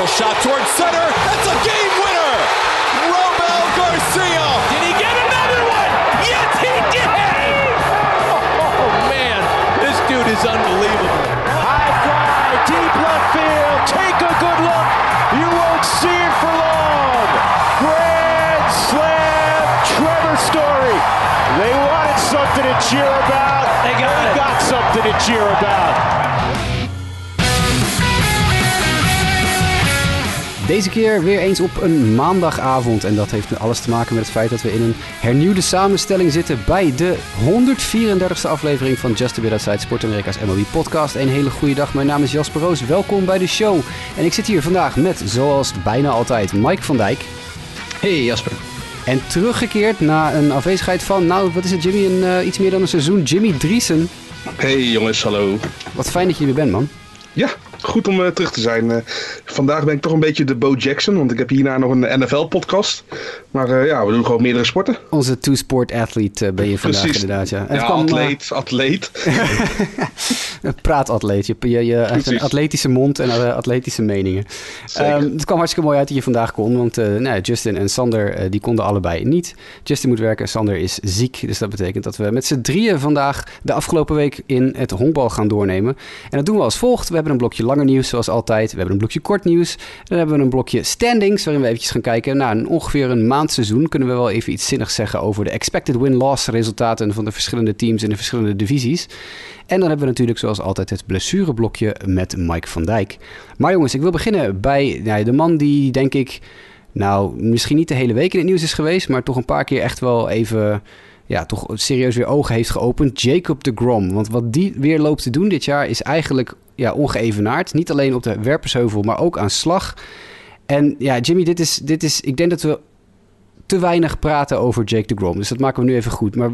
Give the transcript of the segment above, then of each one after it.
Little shot towards center. That's a game winner. Robel Garcia. Did he get another one? Yes, he did. Oh man, this dude is unbelievable. High fly, deep left field. Take a good look. You won't see it for long. Grand slam, Trevor Story. They wanted something to cheer about. They got it. got something to cheer about. Deze keer weer eens op een maandagavond. En dat heeft alles te maken met het feit dat we in een hernieuwde samenstelling zitten bij de 134e aflevering van Just a Bit Outside Sport Amerika's MLB podcast. Een hele goede dag, mijn naam is Jasper Roos. Welkom bij de show. En ik zit hier vandaag met, zoals bijna altijd, Mike van Dijk. Hey Jasper. En teruggekeerd na een afwezigheid van, nou wat is het Jimmy, een, eh, iets meer dan een seizoen, Jimmy Driesen. Hey jongens, hallo. Wat fijn dat je er weer bent man. Ja, goed om eh, terug te zijn. Eh, vandaag ben ik toch een beetje de Bo Jackson, want ik heb hierna nog een NFL-podcast. Maar eh, ja, we doen gewoon meerdere sporten. Onze two-sport athlete eh, ben je vandaag Precies. inderdaad. Ja, En Ja, kwam, eh, atleet, atleet. Een praatatleet. Je, je, je hebt een atletische mond en atletische meningen. Ehm, het kwam hartstikke mooi uit dat je vandaag kon. Want nou, Justin en Sander die konden allebei niet. Justin moet werken, Sander is ziek. Dus dat betekent dat we met z'n drieën vandaag de afgelopen week in het honkbal gaan doornemen. En dat doen we als volgt. We hebben een blokje langer nieuws zoals altijd. We hebben een blokje kort nieuws. Dan hebben we een blokje standings waarin we eventjes gaan kijken. naar een ongeveer een maand seizoen kunnen we wel even iets zinnigs zeggen over de expected win-loss resultaten van de verschillende teams in de verschillende divisies. En dan hebben we natuurlijk zoals altijd het blessureblokje met Mike van Dijk. Maar jongens, ik wil beginnen bij nou, de man die denk ik, nou misschien niet de hele week in het nieuws is geweest, maar toch een paar keer echt wel even, ja, toch serieus weer ogen heeft geopend. Jacob de Grom. Want wat die weer loopt te doen dit jaar is eigenlijk ja, ongeëvenaard. Niet alleen op de werpersheuvel, maar ook aan slag. En ja, Jimmy, dit is, dit is, ik denk dat we te weinig praten over Jake de Grom. Dus dat maken we nu even goed. Maar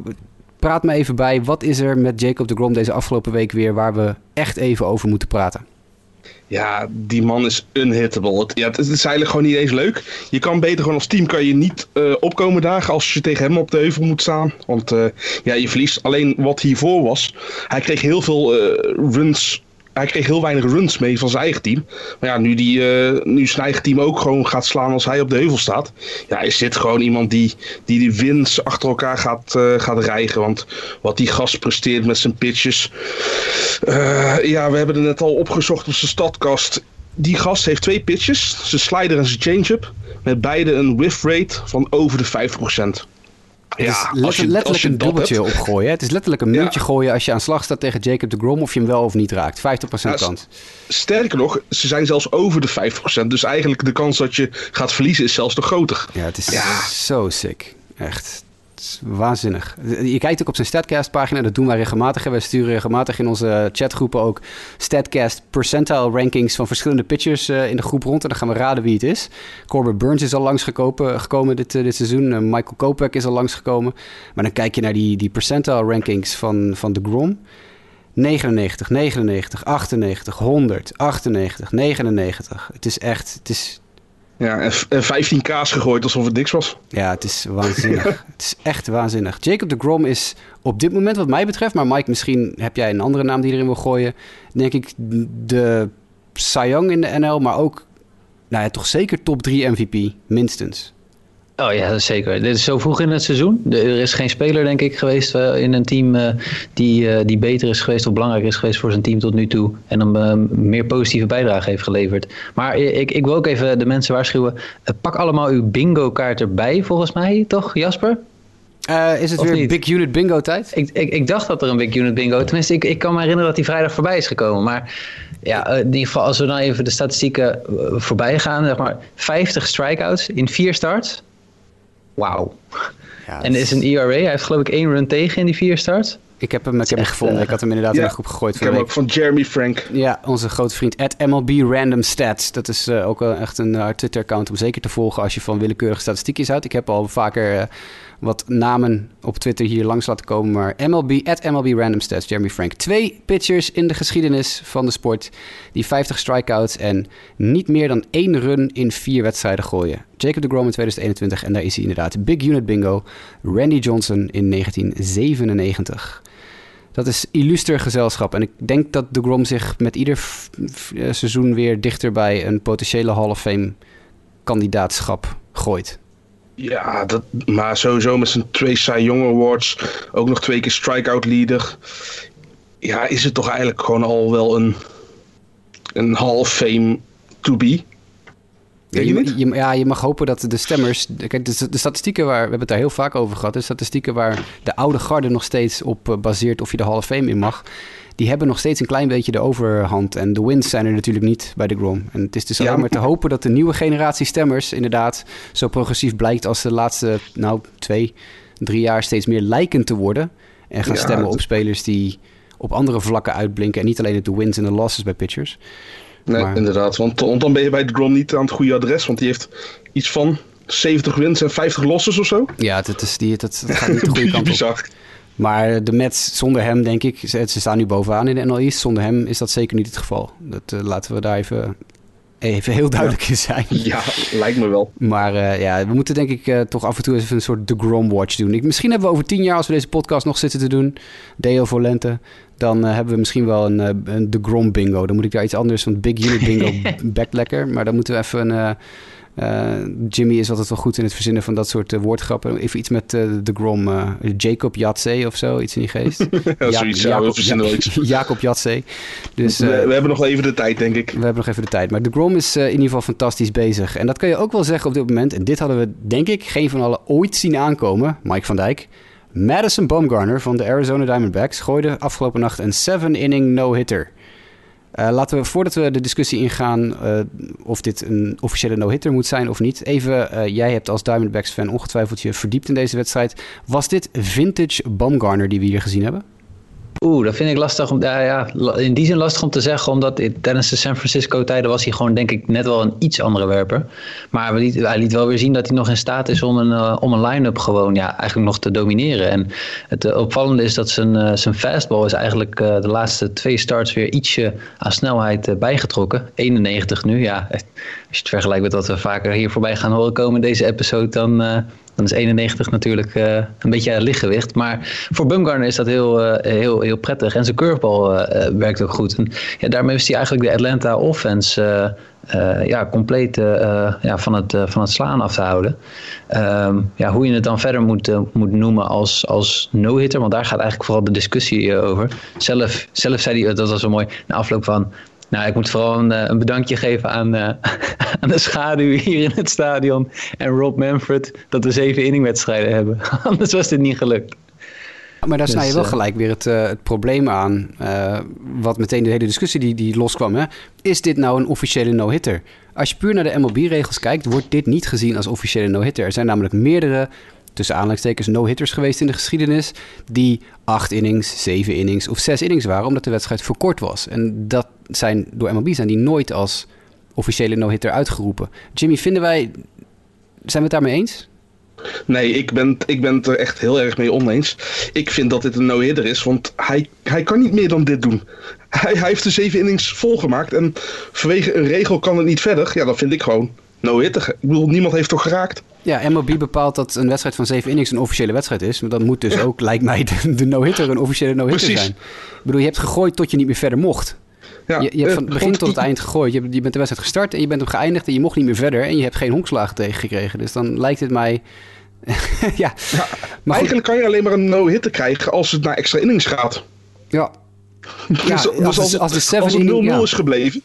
praat me even bij. Wat is er met Jacob de Grom deze afgelopen week weer waar we echt even over moeten praten? Ja, die man is unhittable. Het, ja, het is eigenlijk gewoon niet eens leuk. Je kan beter gewoon als team kan je niet eh, opkomen dagen als je tegen hem op de heuvel moet staan. Want eh, ja, je verliest. Alleen wat hiervoor was, hij kreeg heel veel eh, runs. Hij kreeg heel weinig runs mee van zijn eigen team. Maar ja, nu, die, eh, nu zijn eigen team ook gewoon gaat slaan als hij op de heuvel staat. Ja, is dit gewoon iemand die die, die wins achter elkaar gaat, eh, gaat rijgen. Want wat die gast presteert met zijn pitches. Eh, ja, we hebben het net al opgezocht op zijn stadkast. Die gast heeft twee pitches, zijn slider en zijn change-up. Met beide een whiff rate van over de 50%. Het is Ja, let- als je, letterlijk als je een dubbeltje hebt, opgooien. Het is letterlijk een Ja. muntje gooien als je aan slag staat tegen Jacob de Grom... of je hem wel of niet raakt. 50% Ja, kans. Sterker nog, ze zijn zelfs over de 50%. Dus eigenlijk de kans dat je gaat verliezen is zelfs nog groter. Ja, het is zo sick. Echt. Is waanzinnig. Je kijkt ook op zijn Statcast-pagina. Dat doen wij regelmatig. Wij sturen regelmatig in onze chatgroepen ook Statcast percentile rankings van verschillende pitchers eh, in de groep rond. En dan gaan we raden wie het is. Corbin Burns is al langsgekomen gekomen dit, eh, dit seizoen. Eh, Michael Kopech is al langsgekomen. Maar dan kijk je naar die, die percentile rankings van, van de Grom. 99, 99, 98, 100, 98, 99. Het is echt... Het is, Ja, en, v- en 15 kaas gegooid alsof het niks was. ja, het is waanzinnig. het is echt waanzinnig. Jacob de Grom is op dit moment wat mij betreft... maar Mike, misschien heb jij een andere naam die erin wil gooien... denk ik de Cy Young in de NL, maar ook... nou ja, toch zeker top 3 MVP, minstens. Oh ja, zeker. Dit is zo vroeg in het seizoen. Er is geen speler, denk ik, geweest eh, in een team eh, die, eh, die beter is geweest of belangrijker is geweest voor zijn team tot nu toe. En een meer positieve bijdrage heeft geleverd. Maar ik, ik wil ook even de mensen waarschuwen. pak allemaal uw bingo kaart erbij, volgens mij, toch, Jasper? Is het Of weer niet? Big Unit Bingo tijd? Ik, ik, ik dacht dat er een Big Unit Bingo... Tenminste, ik, ik kan me herinneren dat die vrijdag voorbij is gekomen. Maar ja, in ieder geval, als we dan even de statistieken voorbij gaan... Zeg maar 50 strikeouts in vier starts. Wauw. Ja, En is een ERA. Hij heeft geloof ik één run tegen in die vier starts. Ik heb hem, ik heb hem gevonden. eh, Ik had hem inderdaad in de groep gegooid Ik van heb hem ook van Jeremy Frank. Ja, onze grote vriend at MLB Random Stats. Dat is eh, ook wel echt een uh, Twitter-account om zeker te volgen als je van willekeurige statistiekjes houdt. Ik heb al vaker eh, wat namen op Twitter hier langs laten komen. Maar MLB, at MLB Random Stats, Jeremy Frank. Twee pitchers in de geschiedenis van de sport die 50 strikeouts en niet meer dan één run in vier wedstrijden gooien. Jacob de Grom in 2021 en daar is hij inderdaad. Big Unit Bingo. Randy Johnson in 1997. Dat is illuster gezelschap. En ik denk dat de Grom zich met ieder eh, seizoen weer dichter bij een potentiële Hall of Fame kandidaatschap gooit. Ja, dat, maar sowieso met zijn twee Cy Young Awards. Ook nog twee keer strikeout leader. Ja, is het toch eigenlijk gewoon al wel een, een Hall of Fame to be? Ja, je je, ja, je mag hopen dat de stemmers. Kijk, de, de statistieken waar. We hebben het daar heel vaak over gehad. De statistieken waar de oude garde nog steeds op eh, baseert of je de Hall of Fame in mag. Die hebben nog steeds een klein beetje de overhand. En de wins zijn er natuurlijk niet bij de Grom. En het is dus Ja, alleen maar te hopen dat de nieuwe generatie stemmers inderdaad zo progressief blijkt als de laatste, nou, twee, drie jaar steeds meer lijken te worden. En gaan Ja, stemmen op spelers die op andere vlakken uitblinken. En niet alleen de wins en de losses bij pitchers. Nee, Maar- inderdaad. Want, want dan ben je bij de Grom niet aan het goede adres. Want die heeft iets van 70 wins en 50 losses of zo. Ja, dat, is die, dat, dat gaat niet de goede kant op. Bizar. Maar de Mets zonder hem, denk ik, ze, ze staan nu bovenaan in de NL East. Zonder hem is dat zeker niet het geval. Dat eh, laten we daar even, even heel duidelijk in zijn. Ja, lijkt me wel. Maar eh, ja, we moeten denk ik eh, toch af en toe even een soort The Grom Watch doen. Ik, misschien hebben we over tien jaar, als we deze podcast nog zitten te doen, Deo voor lente, dan hebben we misschien wel een, een The Grom bingo. Dan moet ik daar iets anders, want Big Unit bingo bekt lekker. Maar dan moeten we even een... eh, Jimmy is altijd wel goed in het verzinnen van dat soort eh, woordgrappen. Even iets met eh, de Grom. Jacob Jatzee of zo, iets in die geest. Ja, zoiets. Ja, wel iets. Jacob. Dus we, we hebben nog even de tijd, denk ik. we hebben nog even de tijd. Maar de Grom is in ieder geval fantastisch bezig. En dat kan je ook wel zeggen op dit moment. En dit hadden we, denk ik, geen van allen ooit zien aankomen. Mike van Dijk. Madison Baumgartner van de Arizona Diamondbacks gooide afgelopen nacht een 7-inning no-hitter. Eh, laten we, voordat we de discussie ingaan eh, of dit een officiële no-hitter moet zijn of niet. Even, eh, jij hebt als Diamondbacks-fan ongetwijfeld je verdiept in deze wedstrijd. Was dit vintage Baumgartner die we hier gezien hebben? Oeh, dat vind ik lastig om, ja, ja, in die zin lastig om te zeggen, omdat tijdens de San Francisco tijden was hij gewoon denk ik net wel een iets andere werper. Maar hij liet, hij liet wel weer zien dat hij nog in staat is om een, eh, om een line-up gewoon ja, eigenlijk nog te domineren. En het eh, opvallende is dat zijn, eh, zijn fastball is eigenlijk de laatste twee starts weer ietsje aan snelheid bijgetrokken. 91 nu, ja. Als je het vergelijkt met wat we vaker hier voorbij gaan horen komen in deze episode, dan... dan is 91 natuurlijk eh, een beetje lichtgewicht. Maar voor Bumgarner is dat heel, eh, heel, heel prettig. En zijn curveball eh, werkt ook goed. En ja, daarmee is hij eigenlijk de Atlanta offense ja, compleet ja, van, het, van het slaan af te houden. Ehm, ja, hoe je het dan verder moet, moet noemen als, als no-hitter. Want daar gaat eigenlijk vooral de discussie over. Zelf, zelf zei hij, dat was zo mooi, na afloop van... Nou, ik moet vooral een, eh, een bedankje geven aan, eh, aan de schaduw hier in het stadion. En Rob Manfred dat we zeven inningwedstrijden hebben. Anders was dit niet gelukt. Maar daar Dus, snij je wel eh, gelijk weer het, het probleem aan. wat meteen de hele discussie die, die loskwam. Hè? Is dit nou een officiële no-hitter? Als je puur naar de MLB-regels kijkt, wordt dit niet gezien als officiële no-hitter. Er zijn namelijk meerdere, tussen aanhalingstekens, no-hitters geweest in de geschiedenis. die acht innings, zeven innings of zes innings waren, omdat de wedstrijd verkort was. En dat zijn door MLB zijn die nooit als officiële no-hitter uitgeroepen. Jimmy, vinden wij. Zijn we het daarmee eens? Nee, ik ben, ik ben het er echt heel erg mee oneens. Ik vind dat dit een no-hitter is, want hij, hij kan niet meer dan dit doen. Hij, hij heeft de zeven innings volgemaakt en vanwege een regel kan het niet verder. Ja, dat vind ik gewoon no-hitter. Ik bedoel, niemand heeft toch geraakt? Ja, MLB bepaalt dat een wedstrijd van zeven innings een officiële wedstrijd is. Maar dan moet dus ook, lijkt mij, de, de no-hitter een officiële no-hitter zijn. Ik bedoel, je hebt gegooid tot je niet meer verder mocht. Ja, je, je hebt eh, van het begin tot het eind gegooid. Je, bent de wedstrijd gestart en je bent hem geëindigd en je mocht niet meer verder. En je hebt geen honkslagen tegengekregen. Dus dan lijkt het mij... ja, maar Eigenlijk kan je alleen maar een no-hitter krijgen als het naar extra innings gaat. ja. Ja, Dus- als, de- als de seven als het 0-0 inning- ja. is gebleven.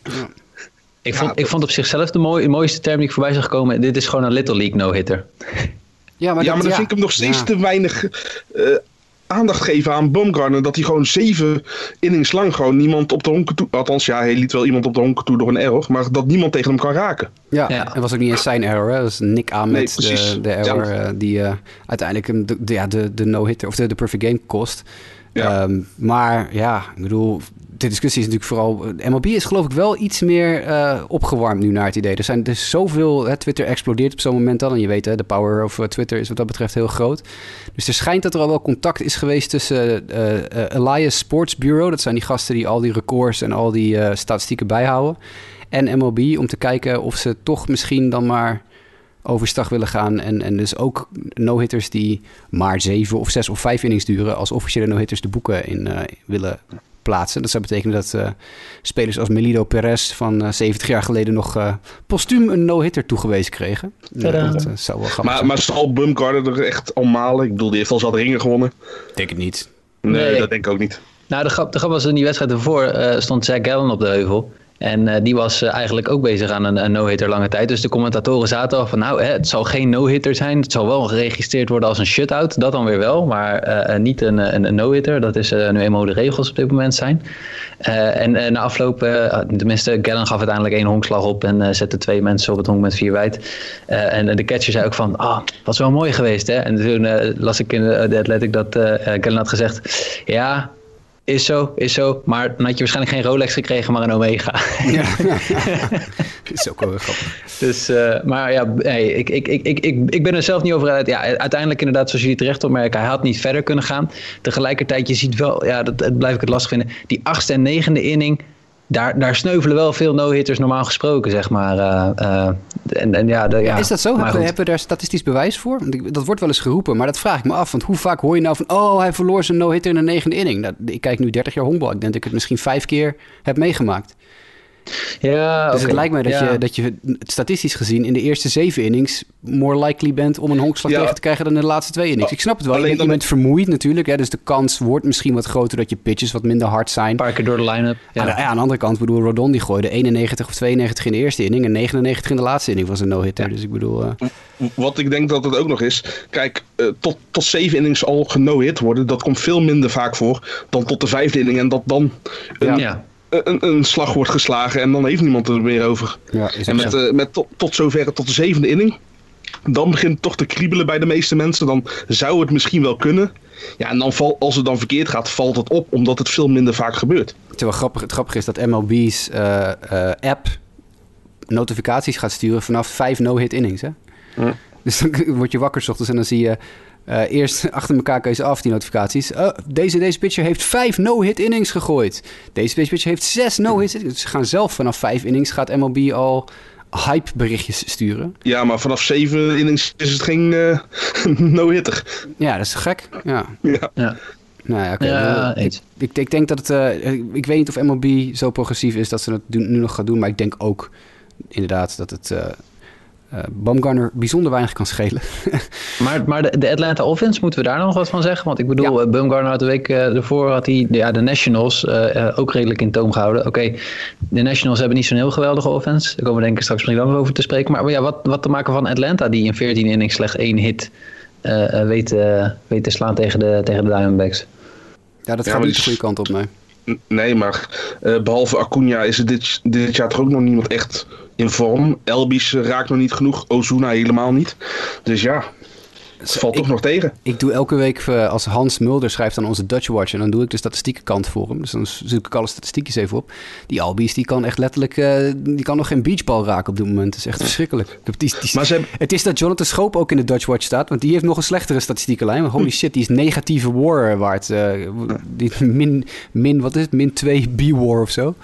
Ik Ja, vond, ik vond op zichzelf de, mooi, de mooiste term die ik voorbij zag komen. Dit is gewoon een Little League no-hitter. Ja, maar, ja, dat- maar dan vind ik hem nog steeds Ja. te weinig eh, aandacht geven aan Baumgartner. Dat hij gewoon zeven innings lang gewoon niemand op de honken toe... Althans, ja, hij liet wel iemand op de honken toe door een error. Maar dat niemand tegen hem kan raken. Ja, Ja. en was ook niet eens zijn error. Hè? Dat is Nick Ahmed, Nee, precies. de, de error Ja. eh, die eh, uiteindelijk hem de, de, ja, de, de no-hitter of de, de perfect game kost. Ehm, maar ja, ik bedoel, de discussie is natuurlijk vooral... eh, MLB is geloof ik wel iets meer eh, opgewarmd nu naar het idee. Er zijn dus zoveel... Hè, Twitter explodeert op zo'n moment dan. En je weet, hè, de power of eh, Twitter is wat dat betreft heel groot. Dus er schijnt dat er al wel contact is geweest tussen eh, Elias Sports Bureau... dat zijn die gasten die al die records en al die statistieken bijhouden... en MLB om te kijken of ze toch misschien dan maar overstag willen gaan. En, en dus ook no-hitters die maar zeven of zes of vijf innings duren... als officiële no-hitters de boeken in uh, willen plaatsen. Dat zou betekenen dat uh, spelers als Melido Perez van uh, 70 jaar geleden nog uh, postuum een no-hitter toegewezen kregen. dat zou wel grappig maar, zijn. maar zal Bumgarner er echt al malen? Ik bedoel, die heeft al zat ringen gewonnen. Denk het niet. Nee, Nee. dat denk ik ook niet. Nou, de grap, de grap was in die wedstrijd ervoor eh, stond Jack Gallen op de heuvel. En eh, die was eh, eigenlijk ook bezig aan een, no-hitter lange tijd. Dus de commentatoren zaten al van, nou, hè, het zal geen no-hitter zijn. Het zal wel geregistreerd worden als een shutout. Dat dan weer wel, maar eh, niet een, een, een no-hitter. Dat is nu eenmaal de regels op dit moment zijn. En na afloop, tenminste, Gallen gaf uiteindelijk één honkslag op en zette twee mensen op het honk met vier wijd. En de catcher zei ook van, ah, was wel mooi geweest, hè? En toen las ik in de, Athletic dat Gallen had gezegd, ja, is zo, is zo. Maar dan had je waarschijnlijk geen Rolex gekregen, maar een Omega. Ja. dat is ook wel grappig. dus, eh, maar ja, nee, ik, ik, ik, ik, ik, ik ben er zelf niet over uit. Ja, uiteindelijk inderdaad, zoals jullie terecht opmerken, hij had niet verder kunnen gaan. Tegelijkertijd, je ziet wel, ja, dat, dat blijf ik het lastig vinden. Die achtste en negende inning, daar, daar sneuvelen wel veel no-hitters normaal gesproken, zeg maar. eh, eh, en, en ja, de, ja, is dat zo? Hebben, we daar statistisch bewijs voor? Want dat wordt wel eens geroepen, maar dat vraag ik me af. Want hoe vaak hoor je nou van... oh, hij verloor zijn no-hitter in de negende inning. Ik kijk nu 30 jaar honkbal. Ik denk dat ik het misschien vijf keer heb meegemaakt. Ja, Dus het lijkt mij dat, Ja. je, dat je statistisch gezien... in de eerste zeven innings more likely bent... om een honkslag Ja. tegen te krijgen dan in de laatste twee innings. Ik snap het wel. Je Alleen bent, je bent vermoeid natuurlijk. Hè, dus de kans wordt misschien wat groter... dat je pitches wat minder hard zijn. Een paar keer door de line-up. Ja. Ja. Aan, de, aan de andere kant, ik bedoel, Rodon die gooide 91 of 92 in de eerste inning... en 99 in de laatste inning was een no-hitter. Dus ik bedoel... eh, Wat ik denk dat het ook nog is. Kijk, eh, tot, tot zeven innings al geno-hit worden. Dat komt veel minder vaak voor dan tot de vijfde inning. En dat dan een, Ja. Een, een slag wordt geslagen. En dan heeft niemand er meer over. ja, is En met, eh, met tot, tot zover, tot de zevende inning. Dan begint het toch te kriebelen bij de meeste mensen. Dan zou het misschien wel kunnen. Ja, en dan val, als het dan verkeerd gaat, valt het op. Omdat het veel minder vaak gebeurt. Terwijl grappig, het grappige is dat MLB's eh, eh, app notificaties gaat sturen vanaf vijf no-hit innings. Hè? Ja. Dus dan word je wakker 's ochtends en dan zie je eh, eerst achter elkaar je ze af, die notificaties. Oh, deze, deze pitcher heeft vijf no-hit innings gegooid. Deze, deze pitcher heeft zes no-hit innings. Dus ze gaan zelf vanaf vijf innings gaat MLB al hype berichtjes sturen. Ja, maar vanaf zeven innings is het geen eh, no-hitter. Ja, dat is gek. Ja. Ja. Ja. Nou ja, oké. Ja, ik, eens. ik, ik denk dat het... eh, ik weet niet of MLB zo progressief is dat ze het nu nog gaat doen. Maar ik denk ook inderdaad dat het... eh eh, Baumgartner bijzonder weinig kan schelen. Maar, maar de, de Atlanta Offense, moeten we daar nog wat van zeggen? Want ik bedoel, Ja. Bumgarner had de week eh, ervoor had hij ja, de Nationals eh, eh, ook redelijk in toom gehouden. Oké, de Nationals hebben niet zo'n heel geweldige offense. Daar komen we denk ik straks misschien wel over te spreken. Maar, ja, wat, wat te maken van Atlanta, die in 14 innings slechts één hit eh, eh, weet, eh, weet te slaan tegen de, tegen de Diamondbacks. Ja, dat Ja, gaat niet de goede kant op, nee. Nee, maar eh, behalve Acuna is er dit, dit jaar toch ook nog niemand echt in vorm. Elbies eh, raakt nog niet genoeg. Ozuna helemaal niet. Dus ja, het valt toch ik- nog tegen. Ik doe elke week, eh, als Hans Mulder schrijft aan onze Dutch Watch... en dan doe ik de statistiekenkant voor hem. Dus dan zoek ik alle statistiekjes even op. Die Albies, die kan echt letterlijk... eh, die kan nog geen beachbal raken op dit moment. Het is echt verschrikkelijk. Die, die, Maar ze hebben, Het is dat Jonathan Schoop ook in de Dutch Watch staat, want die heeft nog een slechtere statistieke lijn. Maar holy shit, die is negatieve war waard. eh, die min, min, wat is het? Min 2 B-war of zo.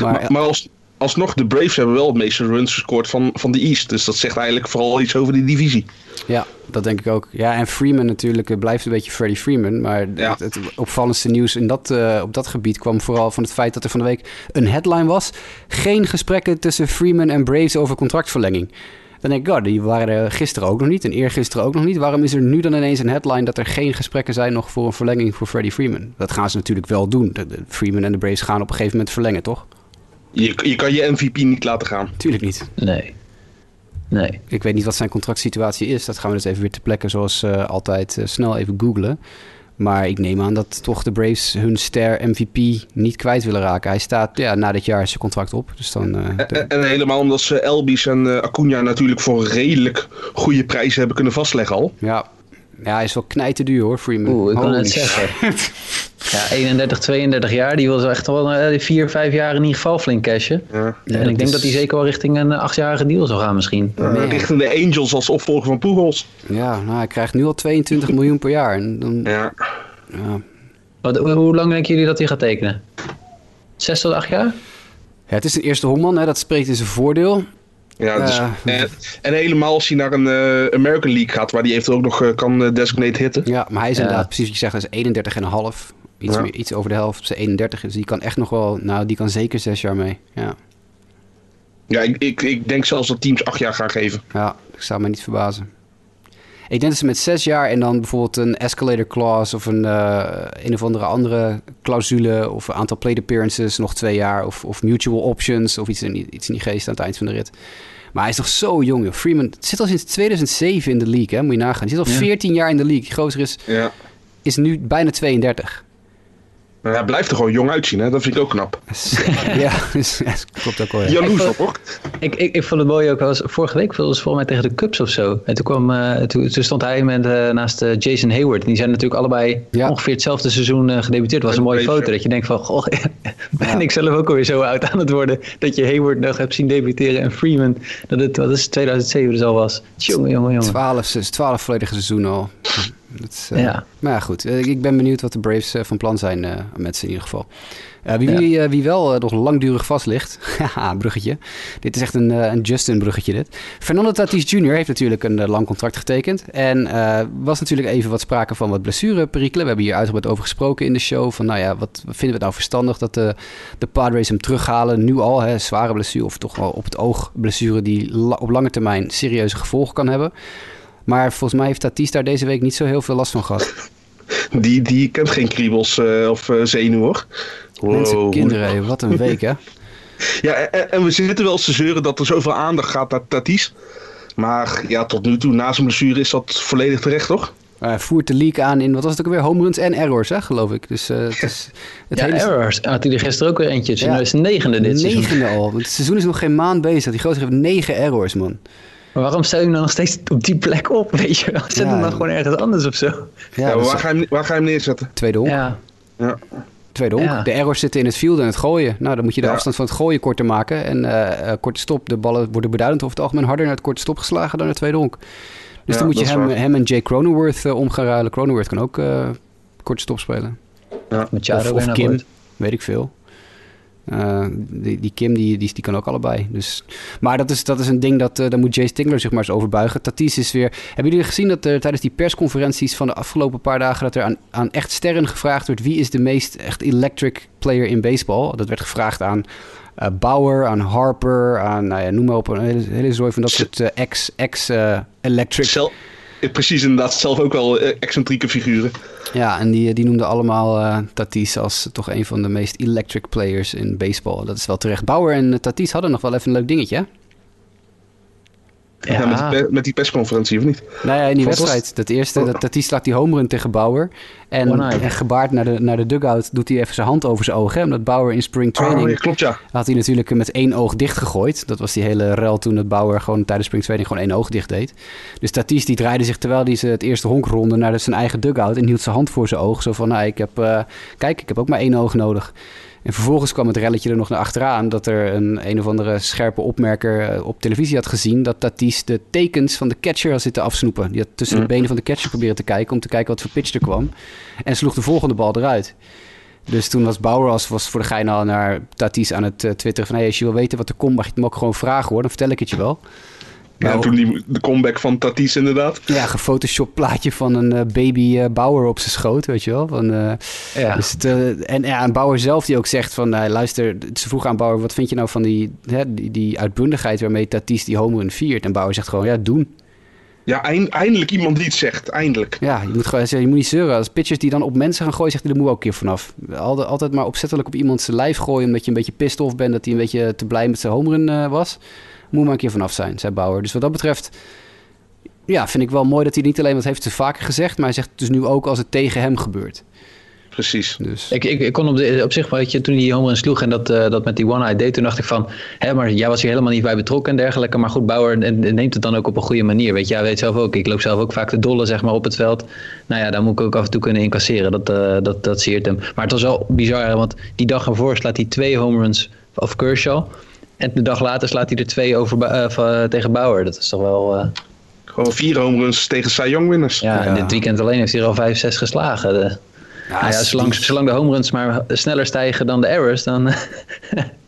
Maar, maar, maar als, alsnog, de Braves hebben wel het meeste runs gescoord van, van de East. Dus dat zegt eigenlijk vooral iets over die divisie. ja, dat denk ik ook. Ja, en Freeman natuurlijk eh, blijft een beetje Freddie Freeman. Maar Ja. het, het opvallendste nieuws in dat, eh, op dat gebied kwam vooral van het feit dat er van de week een headline was. Geen gesprekken tussen Freeman en Braves over contractverlenging. Dan denk ik, oh, die waren er gisteren ook nog niet en eergisteren ook nog niet. Waarom is er nu dan ineens een headline dat er geen gesprekken zijn nog voor een verlenging voor Freddie Freeman? Dat gaan ze natuurlijk wel doen. De, de Freeman en de Braves gaan op een gegeven moment verlengen, toch? Je, je kan je MVP niet laten gaan. Tuurlijk niet. Nee. Nee. Ik weet niet wat zijn contractsituatie is. Dat gaan we dus even weer te plekken zoals eh, altijd eh, snel even googlen. Maar ik neem aan dat toch de Braves hun ster MVP niet kwijt willen raken. Hij staat ja, na dit jaar zijn contract op. Dus dan, eh, de- En, en helemaal omdat ze Elbies en Acuna natuurlijk voor redelijk goede prijzen hebben kunnen vastleggen al. ja. Ja, hij is wel knijten duur hoor, Freeman. Oeh, ik kan het zeggen. Ja, 31, 32 jaar. Die wil zo echt wel eh, die vier, vijf jaar in ieder geval flink cashen. Ja. Ja, en ik denk is- dat hij zeker wel richting een eh, achtjarige deal zou gaan misschien. Eh, Man. richting de Angels als opvolger van Pujols. Ja, nou, hij krijgt nu al 22 miljoen per jaar. En dan, Ja. ja. Wat, hoe- hoe lang denken jullie dat hij gaat tekenen? Zes tot acht jaar? Ja, het is een eerste honkman, hè, dat spreekt in zijn voordeel. Ja, dus, Ja. en, en helemaal als hij naar een eh, American League gaat, waar hij eventueel ook nog eh, kan eh, designate hitten. Ja, maar hij is inderdaad, precies wat je zegt, hij is 31 en een half. Iets, Ja. meer, iets over de helft, ze 31. Dus die kan echt nog wel, nou, die kan zeker zes jaar mee. Ja, Ja, ik, ik, ik denk zelfs dat teams acht jaar gaan geven. ja ik zou me niet verbazen. Ik denk dat ze met zes jaar en dan bijvoorbeeld een escalator clause of een, eh, een of andere andere clausule of een aantal plate appearances nog twee jaar of, of mutual options of iets in, iets in die geest aan het eind van de rit. Maar hij is nog zo jong, joh. Freeman zit al sinds 2007 in de league, hè? moet je nagaan. Hij zit al Ja. 14 jaar in de league. Die gozer is, Ja. is nu bijna 32. Maar hij blijft er gewoon jong uitzien, hè? dat vind ik ook knap. ja, dus, ja, klopt ook wel. Ja. Jaloers Ik op hoor. Ik, ik, ik vond het mooi ook, was, vorige week was het volgens mij tegen de Cubs of zo. En toen, kwam, eh, toen, toen stond hij met, eh, naast eh, Jason Hayward. En die zijn natuurlijk allebei Ja. ongeveer hetzelfde seizoen eh, gedebuteerd. Het was een mooie Beetje. foto dat je denkt van, goh, ben ik zelf ook alweer zo oud aan het worden. Dat je Hayward nog hebt zien debuteren en Freeman, dat het, wat is het, 2007 dus al was. Jongen, jongen, jongen. 12, se- 12 volledige seizoenen al. Dat is, eh, Ja. Maar ja, goed. Eh, ik ben benieuwd wat de Braves eh, van plan zijn met ze in ieder geval. Wie, wie, wie wel nog langdurig vast ligt. Haha, bruggetje. Dit is echt een, een Justin-bruggetje dit. Fernando Tatis Jr. heeft natuurlijk een lang contract getekend. En was natuurlijk even wat sprake van wat blessureperikelen. We hebben hier uitgebreid over gesproken in de show. Van nou ja, wat vinden we het nou verstandig dat de, de Padres hem terughalen. Nu al, hè, zware blessure of toch wel op het oog blessure die la- op lange termijn serieuze gevolgen kan hebben. Maar volgens mij heeft Tatis daar deze week niet zo heel veel last van gehad. Die, die kent geen kriebels eh, of eh zenuw hoor. Mensen, Wow. kinderen, hé, wat een week hè. Ja, en, en we zitten wel te zeuren dat er zoveel aandacht gaat naar Tatis. Maar ja, tot nu toe, na zijn blessure, is dat volledig terecht, toch? Hij voert de league aan in, wat was het ook alweer, home runs en errors hè, geloof ik. Dus eh, het is het Ja, hele errors. Had hij er gisteren ook weer eentje. Het is Ja. zijn negende dit seizoen. negende al. Want het seizoen is nog geen maand bezig. Die gozer heeft negen errors, man. Maar waarom stel je hem dan nog steeds op die plek op, weet je wel? Zet Ja, hem dan ja. gewoon ergens anders of zo. Ja, Ja, is waar, ga je hem, waar ga je hem neerzetten? tweede honk. Ja, Ja. Tweede honk. Ja. De errors zitten in het field en het gooien. Nou, dan moet je de Ja. afstand van het gooien korter maken. En eh, eh, korte stop. De ballen worden beduidend over het algemeen harder naar het korte stop geslagen dan naar het tweede honk. Dus Ja, dan moet je hem, hem en Jay Cronenworth eh, om gaan ruilen. Cronenworth kan ook eh korte stop spelen. met Charo of of Kim, weet ik veel. Eh, die, die Kim, die, die, die kan ook allebei. Dus, maar dat is, dat is een ding, dat, eh daar moet Jay Stingler zich maar eens over buigen. Tatis is weer... Hebben jullie gezien dat er tijdens die persconferenties van de afgelopen paar dagen... dat er aan, aan echt sterren gevraagd wordt... wie is de meest echt electric player in baseball? Dat werd gevraagd aan eh, Bauer, aan Harper, aan... Nou ja, noem maar op, een hele, hele zooi van dat soort eh, ex- ex-electric... Zel- eh, precies inderdaad, zelf ook wel eh, excentrieke figuren. Ja, en die, die noemden allemaal eh, Tatis als toch een van de meest electric players in baseball. Dat is wel terecht. Bauer en eh, Tatis hadden nog wel even een leuk dingetje. Ja. met, die, pe- met die persconferentie, of niet? Nou ja, in die wedstrijd. Dat eerste, dat Tatis slaat die home run tegen Bauer. En, One-eye. en gebaard naar de, naar de dugout doet hij even zijn hand over zijn ogen. Hè? Omdat Bauer in spring training Oh, ja, klopt ja. had hij natuurlijk met één oog dicht gegooid. Dat was die hele rel toen dat Bauer gewoon tijdens spring training gewoon één oog dicht deed. Dus Tatis die draaide zich terwijl hij ze het eerste honk ronde naar zijn eigen dugout en hield zijn hand voor zijn oog. Zo van, nou, ik heb, eh, kijk, ik heb ook maar één oog nodig. En vervolgens kwam het relletje er nog naar achteraan dat er een een of andere scherpe opmerker eh, op televisie had gezien dat Tatis de tekens van de catcher had zitten afsnoepen. Die had tussen de benen van de catcher proberen te kijken om te kijken wat voor pitch er kwam. En sloeg de volgende bal eruit. Dus toen was Bauer als was voor de gein al naar Tatis aan het eh, twitteren van... Hey, als je wil weten wat er komt, mag je het me ook gewoon vragen hoor. Dan vertel ik het je wel. Ja, Nou, toen die, de comeback van Tatis inderdaad. Ja, gefotoshopt plaatje van een eh, baby eh, Bauer op zijn schoot, weet je wel. Van, eh, Ja. dus het, eh, en ja, en Bauer zelf die ook zegt van... luister, ze vroegen aan Bauer, wat vind je nou van die, hè, die, die uitbundigheid... waarmee Tatis die home run viert? En Bauer zegt gewoon, ja, doen. Ja, eind- eindelijk iemand die het zegt. Eindelijk. Ja, je moet gewoon zeggen, je moet niet zeuren. Als pitchers die dan op mensen gaan gooien, zegt hij, daar moet ook een keer vanaf. Altijd, altijd maar opzettelijk op iemand zijn lijf gooien... omdat je een beetje pissed off bent dat hij een beetje te blij met zijn home run eh, was. Moet maar een keer vanaf zijn, zei Bauer. Dus wat dat betreft... Ja, vind ik wel mooi dat hij niet alleen, wat heeft ze vaker gezegd... maar hij zegt dus nu ook als het tegen hem gebeurt. Precies. Dus Ik, ik, ik kon op, de, op zich, weet je, toen hij die home run sloeg en dat, eh, dat met die one-eye deed, toen dacht ik van, hè, maar jij was hier helemaal niet bij betrokken en dergelijke. Maar goed, Bauer neemt het dan ook op een goede manier. Weet je, hij weet zelf ook, ik loop zelf ook vaak te dolle zeg maar, op het veld. Nou ja, daar moet ik ook af en toe kunnen incasseren. Dat, eh, dat, dat zeert hem. Maar het was wel bizar, want die dag ervoor slaat hij twee home runs of Kershaw. En de dag later slaat hij er twee over, eh, van- tegen Bauer. Dat is toch wel... eh, Gewoon vier home runs tegen Cy Young winners. ja, Ja. en dit weekend alleen heeft hij er al vijf, zes geslagen. De, nou ja, zolang, zolang de home runs maar sneller stijgen dan de errors, dan...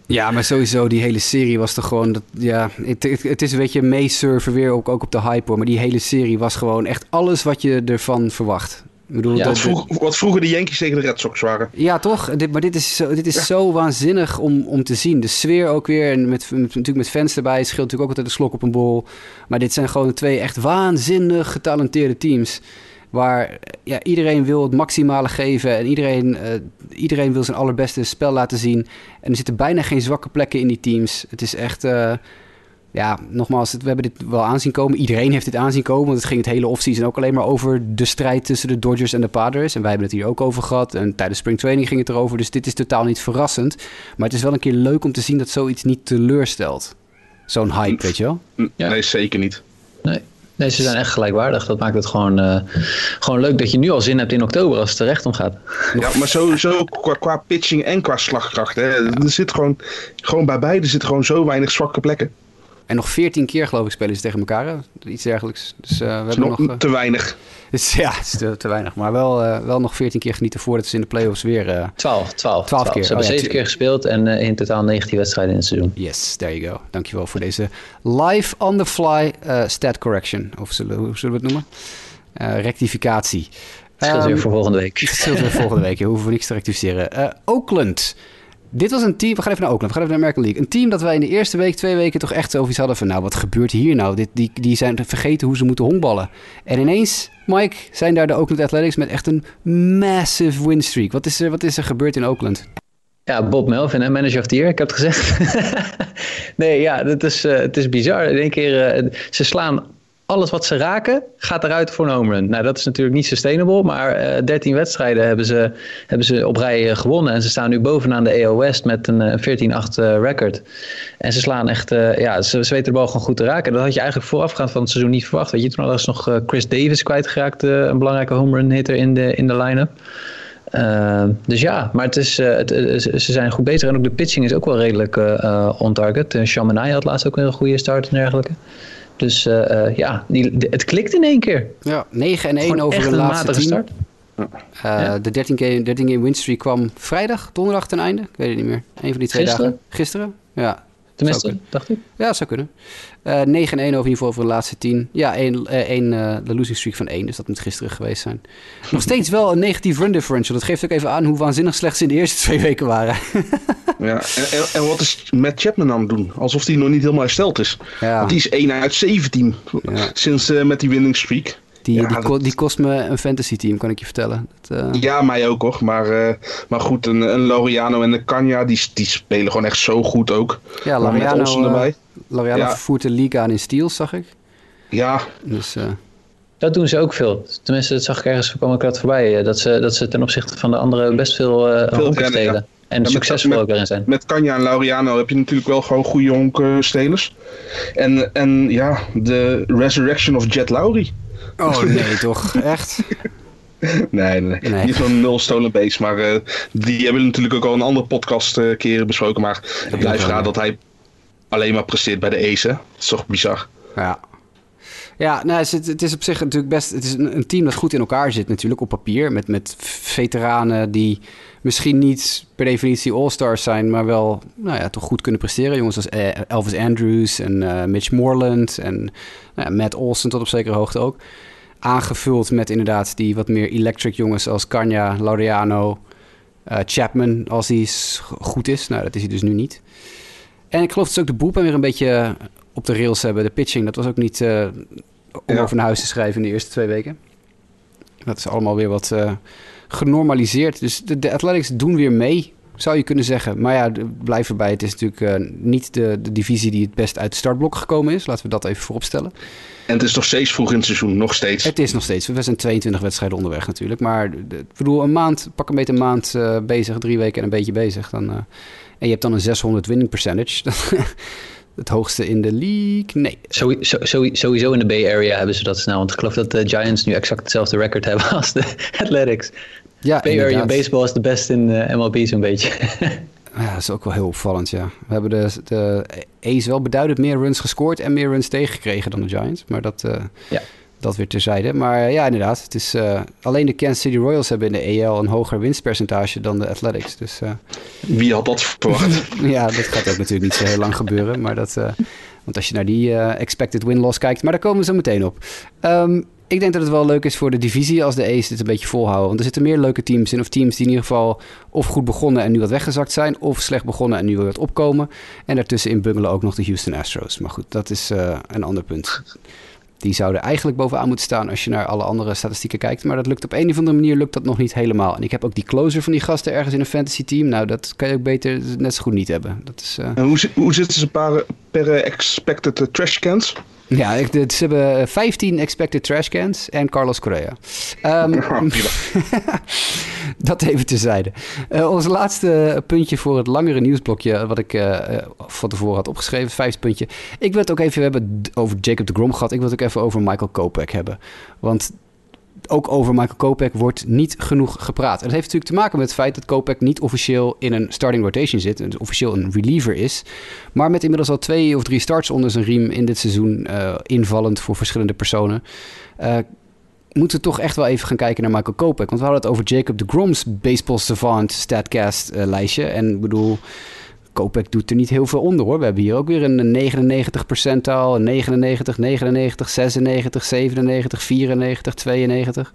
Ja, maar sowieso, die hele serie was toch gewoon... Dat, ja, het, het, het is een beetje meesurfen weer, ook, ook op de hype hoor. Maar die hele serie was gewoon echt alles wat je ervan verwacht. Bedoel, Ja, dat- Wat, vroeg, wat vroeger de Yankees tegen de Red Sox waren. Ja, toch? Dit, maar dit is, zo, dit is zo waanzinnig om, om te zien. De sfeer ook weer. En met, met- natuurlijk met fans erbij. Het scheelt natuurlijk ook altijd een slok op een bol. Maar dit zijn gewoon twee echt waanzinnig getalenteerde teams. Waar ja, iedereen wil het maximale geven. En iedereen, eh, iedereen wil zijn allerbeste spel laten zien. En er zitten bijna geen zwakke plekken in die teams. Het is echt... eh, ja, nogmaals, het- we hebben dit wel aanzien komen. Iedereen heeft dit aanzien komen. Want het ging het hele offseason ook alleen maar over de strijd tussen de Dodgers en de Padres. En wij hebben het hier ook over gehad. En tijdens springtraining ging het erover. Dus dit is totaal niet verrassend. Maar het is wel een keer leuk om te zien dat zoiets niet teleurstelt. Zo'n hype, weet je wel? N- Ja. Nee, zeker niet. Nee. nee, ze zijn echt gelijkwaardig. Dat maakt het gewoon, eh, gewoon leuk dat je nu al zin hebt in oktober als het er recht om gaat. Ja, maar sowieso qua, qua pitching en qua slagkracht. Hè. Er zit gewoon, gewoon bij beide zitten gewoon zo weinig zwakke plekken. En nog 14 keer, geloof ik, spelen ze tegen elkaar. hè? Iets dergelijks. Dus eh, we is hebben nog nog... eh, te weinig. dus, ja, het is te, te weinig. Maar wel, eh, wel nog 14 keer genieten voordat ze in de playoffs weer... eh, 12, 12, 12 keer. Ze hebben Oh ja, zeven tu- keer gespeeld en eh, in totaal 19 wedstrijden in het seizoen. Yes, there you go. Dankjewel voor deze live on the fly eh, stat correction. Of zullen, hoe zullen we het noemen? Eh, rectificatie. Het scheelt Ehm, weer voor volgende week. Het scheelt weer volgende week. Je hoeven we niks te rectificeren. Eh, Oakland. Dit was een team. We gaan even naar Oakland. We gaan even naar American League. Een team dat wij in de eerste week, twee weken toch echt zoiets hadden van... Nou, wat gebeurt hier nou? Dit, die, die zijn vergeten hoe ze moeten honkballen. En ineens, Mike, zijn daar de Oakland Athletics met echt een massive win streak. Wat is er, wat is er gebeurd in Oakland? Ja, Bob Melvin, hè, manager of the year, ik heb het gezegd. nee, ja, het is, eh, het is bizar. In één keer, eh, ze slaan alles wat ze raken, gaat eruit voor een home run. Nou, dat is natuurlijk niet sustainable, maar eh 13 wedstrijden hebben ze, hebben ze op rij eh, gewonnen. En ze staan nu bovenaan de AO West met een eh, 14-8 eh, record. En ze slaan echt, eh, ja, ze, weten de bal gewoon goed te raken. Dat had je eigenlijk voorafgaand van het seizoen niet verwacht. Weet je, toen hadden ze nog eh, Chris Davis kwijtgeraakt, eh, een belangrijke home run hitter in de, in de line-up. Uh, dus ja, maar het is, het, ze zijn goed bezig. En ook de pitching is ook wel redelijk on target. Chaminade had laatst ook een goede start en dergelijke. Dus ja, die, de, het klikt in één keer. Ja, 9 en 1 Gewoon over een een laatste matige start. Ja. De 13 game, 13 game winstreak kwam vrijdag, donderdag ten einde. Ik weet het niet meer. Een van die twee Gisteren? dagen. Gisteren? Ja. Tenminste, Zou dacht ik. Ja, dat zou kunnen. Uh, 9 en 1 over in ieder geval voor de laatste 10. Ja, één, uh, één, uh, de losing streak van 1, dus dat moet gisteren geweest zijn. Nog steeds wel een negatief run differential. Dat geeft ook even aan hoe waanzinnig slecht ze in de eerste twee weken waren. ja, en, en, en, wat is Matt Chapman aan het doen? Alsof hij nog niet helemaal hersteld is. Ja. Want die is 1 uit 17 ja. sinds uh, met die winning streak. Die, ja, die, dat... die, kost me een fantasy team, kan ik je vertellen. Dat, uh... Ja, mij ook hoor. Maar, uh, maar goed, een, een Loriano en een Kanya, die, die spelen gewoon echt zo goed ook. Ja, Loriano, erbij. Loriano ja. voert de league aan in steals, zag ik. Ja. Dus, dat doen ze ook veel. Tenminste, dat zag ik ergens, kwam ik dat voorbij. Dat ze, dat ze ten opzichte van de anderen best veel, uh, veel honken stelen. Ja. En ja, succesvol met, ook erin zijn. Met Kanya en Lauriano heb je natuurlijk wel gewoon goede honkstelers. En, en ja, de Resurrection of Jet Lowry. Oh nee, toch? Echt? Nee, nee, nee. Niet van nul stolen base. Maar uh, die hebben we natuurlijk ook al een andere podcast uh, keren besproken. Maar het blijft raar dat hij alleen maar presteert bij de Ace. Dat is toch bizar. Ja. Ja, nou, het, is, het is op zich natuurlijk best. Het is een, team dat goed in elkaar zit, natuurlijk op papier. Met, met veteranen die misschien niet per definitie all-stars zijn, maar wel nou ja, toch goed kunnen presteren. Jongens als Elvis Andrews en uh, Mitch Moreland en nou Matt Olsen tot op zekere hoogte ook. Aangevuld met inderdaad die wat meer electric jongens als Kanya, Laureano, uh, Chapman, als hij goed is. Nou, dat is hij dus nu niet. En ik geloof dat ze ook de boel weer een beetje op de rails hebben. De pitching, dat was ook niet uh, om ja. over naar huis te schrijven in de eerste twee weken. Dat is allemaal weer wat uh, genormaliseerd. Dus de, de, Athletics doen weer mee, zou je kunnen zeggen. Maar ja, blijf erbij. Het is natuurlijk uh, niet de, de, divisie die het best uit de startblok gekomen is. Laten we dat even vooropstellen. En het is nog steeds vroeg in het seizoen, nog steeds. Het is nog steeds. We zijn 22 wedstrijden onderweg natuurlijk. Maar ik bedoel, een maand, pak een beetje een maand bezig, drie weken en een beetje bezig. Dan, en je hebt dan een 600 winning percentage. het hoogste in de league? Nee. Sowieso, sowieso in de Bay Area hebben ze dat snel. Want ik geloof dat de Giants nu exact hetzelfde record hebben als de Athletics. Ja, Bay inderdaad. Area baseball is de best in uh, MLB zo'n beetje. ja, dat is ook wel heel opvallend, ja. We hebben de, de A's wel beduidend meer runs gescoord en meer runs tegengekregen dan de Giants. Maar dat, uh, ja. Dat weer terzijde. Maar ja, inderdaad. Het is, alleen de Kansas City Royals hebben in de EL een hoger winstpercentage dan de Athletics. Dus, Wie had dat verwacht? ja, dat gaat ook natuurlijk niet zo heel lang gebeuren. Maar dat, want als je naar die expected win-loss kijkt... Maar daar komen we zo meteen op. Um, ik denk dat het wel leuk is voor de divisie als de A's dit een beetje volhouden. Want er zitten meer leuke teams in. Of teams die in ieder geval of goed begonnen en nu wat weggezakt zijn. Of slecht begonnen en nu weer wat opkomen. En daartussenin bungelen ook nog de Houston Astros. Maar goed, dat is een ander punt. Die zouden eigenlijk bovenaan moeten staan als je naar alle andere statistieken kijkt. Maar dat lukt op een of andere manier lukt dat nog niet helemaal. En ik heb ook die closer van die gasten ergens in een fantasy team. Nou, dat kan je ook beter net zo goed niet hebben. Dat is, uh... En hoe, hoe zitten ze per, per expected trash cans? Ja, ik, ze hebben 15 expected trash cans en Carlos Correa. Um, dat even terzijde. Uh, ons laatste puntje voor het langere nieuwsblokje... wat ik uh, van tevoren had opgeschreven, vijfde puntje. Ik wil het ook even hebben over Jacob de Grom gehad. Ik wil het ook even over Michael Kopek hebben. Want ook over Michael Kopek wordt niet genoeg gepraat. En dat heeft natuurlijk te maken met het feit dat Kopek niet officieel in een starting rotation zit. Dus officieel een reliever is. Maar met inmiddels al twee of drie starts onder zijn riem in dit seizoen. Uh, invallend voor verschillende personen. Uh, moeten we toch echt wel even gaan kijken naar Michael Kopek. Want we hadden het over Jacob de Grom's Baseball Savant Statcast uh, lijstje. En ik bedoel... Kopek doet er niet heel veel onder hoor. We hebben hier ook weer een 99 percentaal, 99, 99, 96, 97, 94, 92.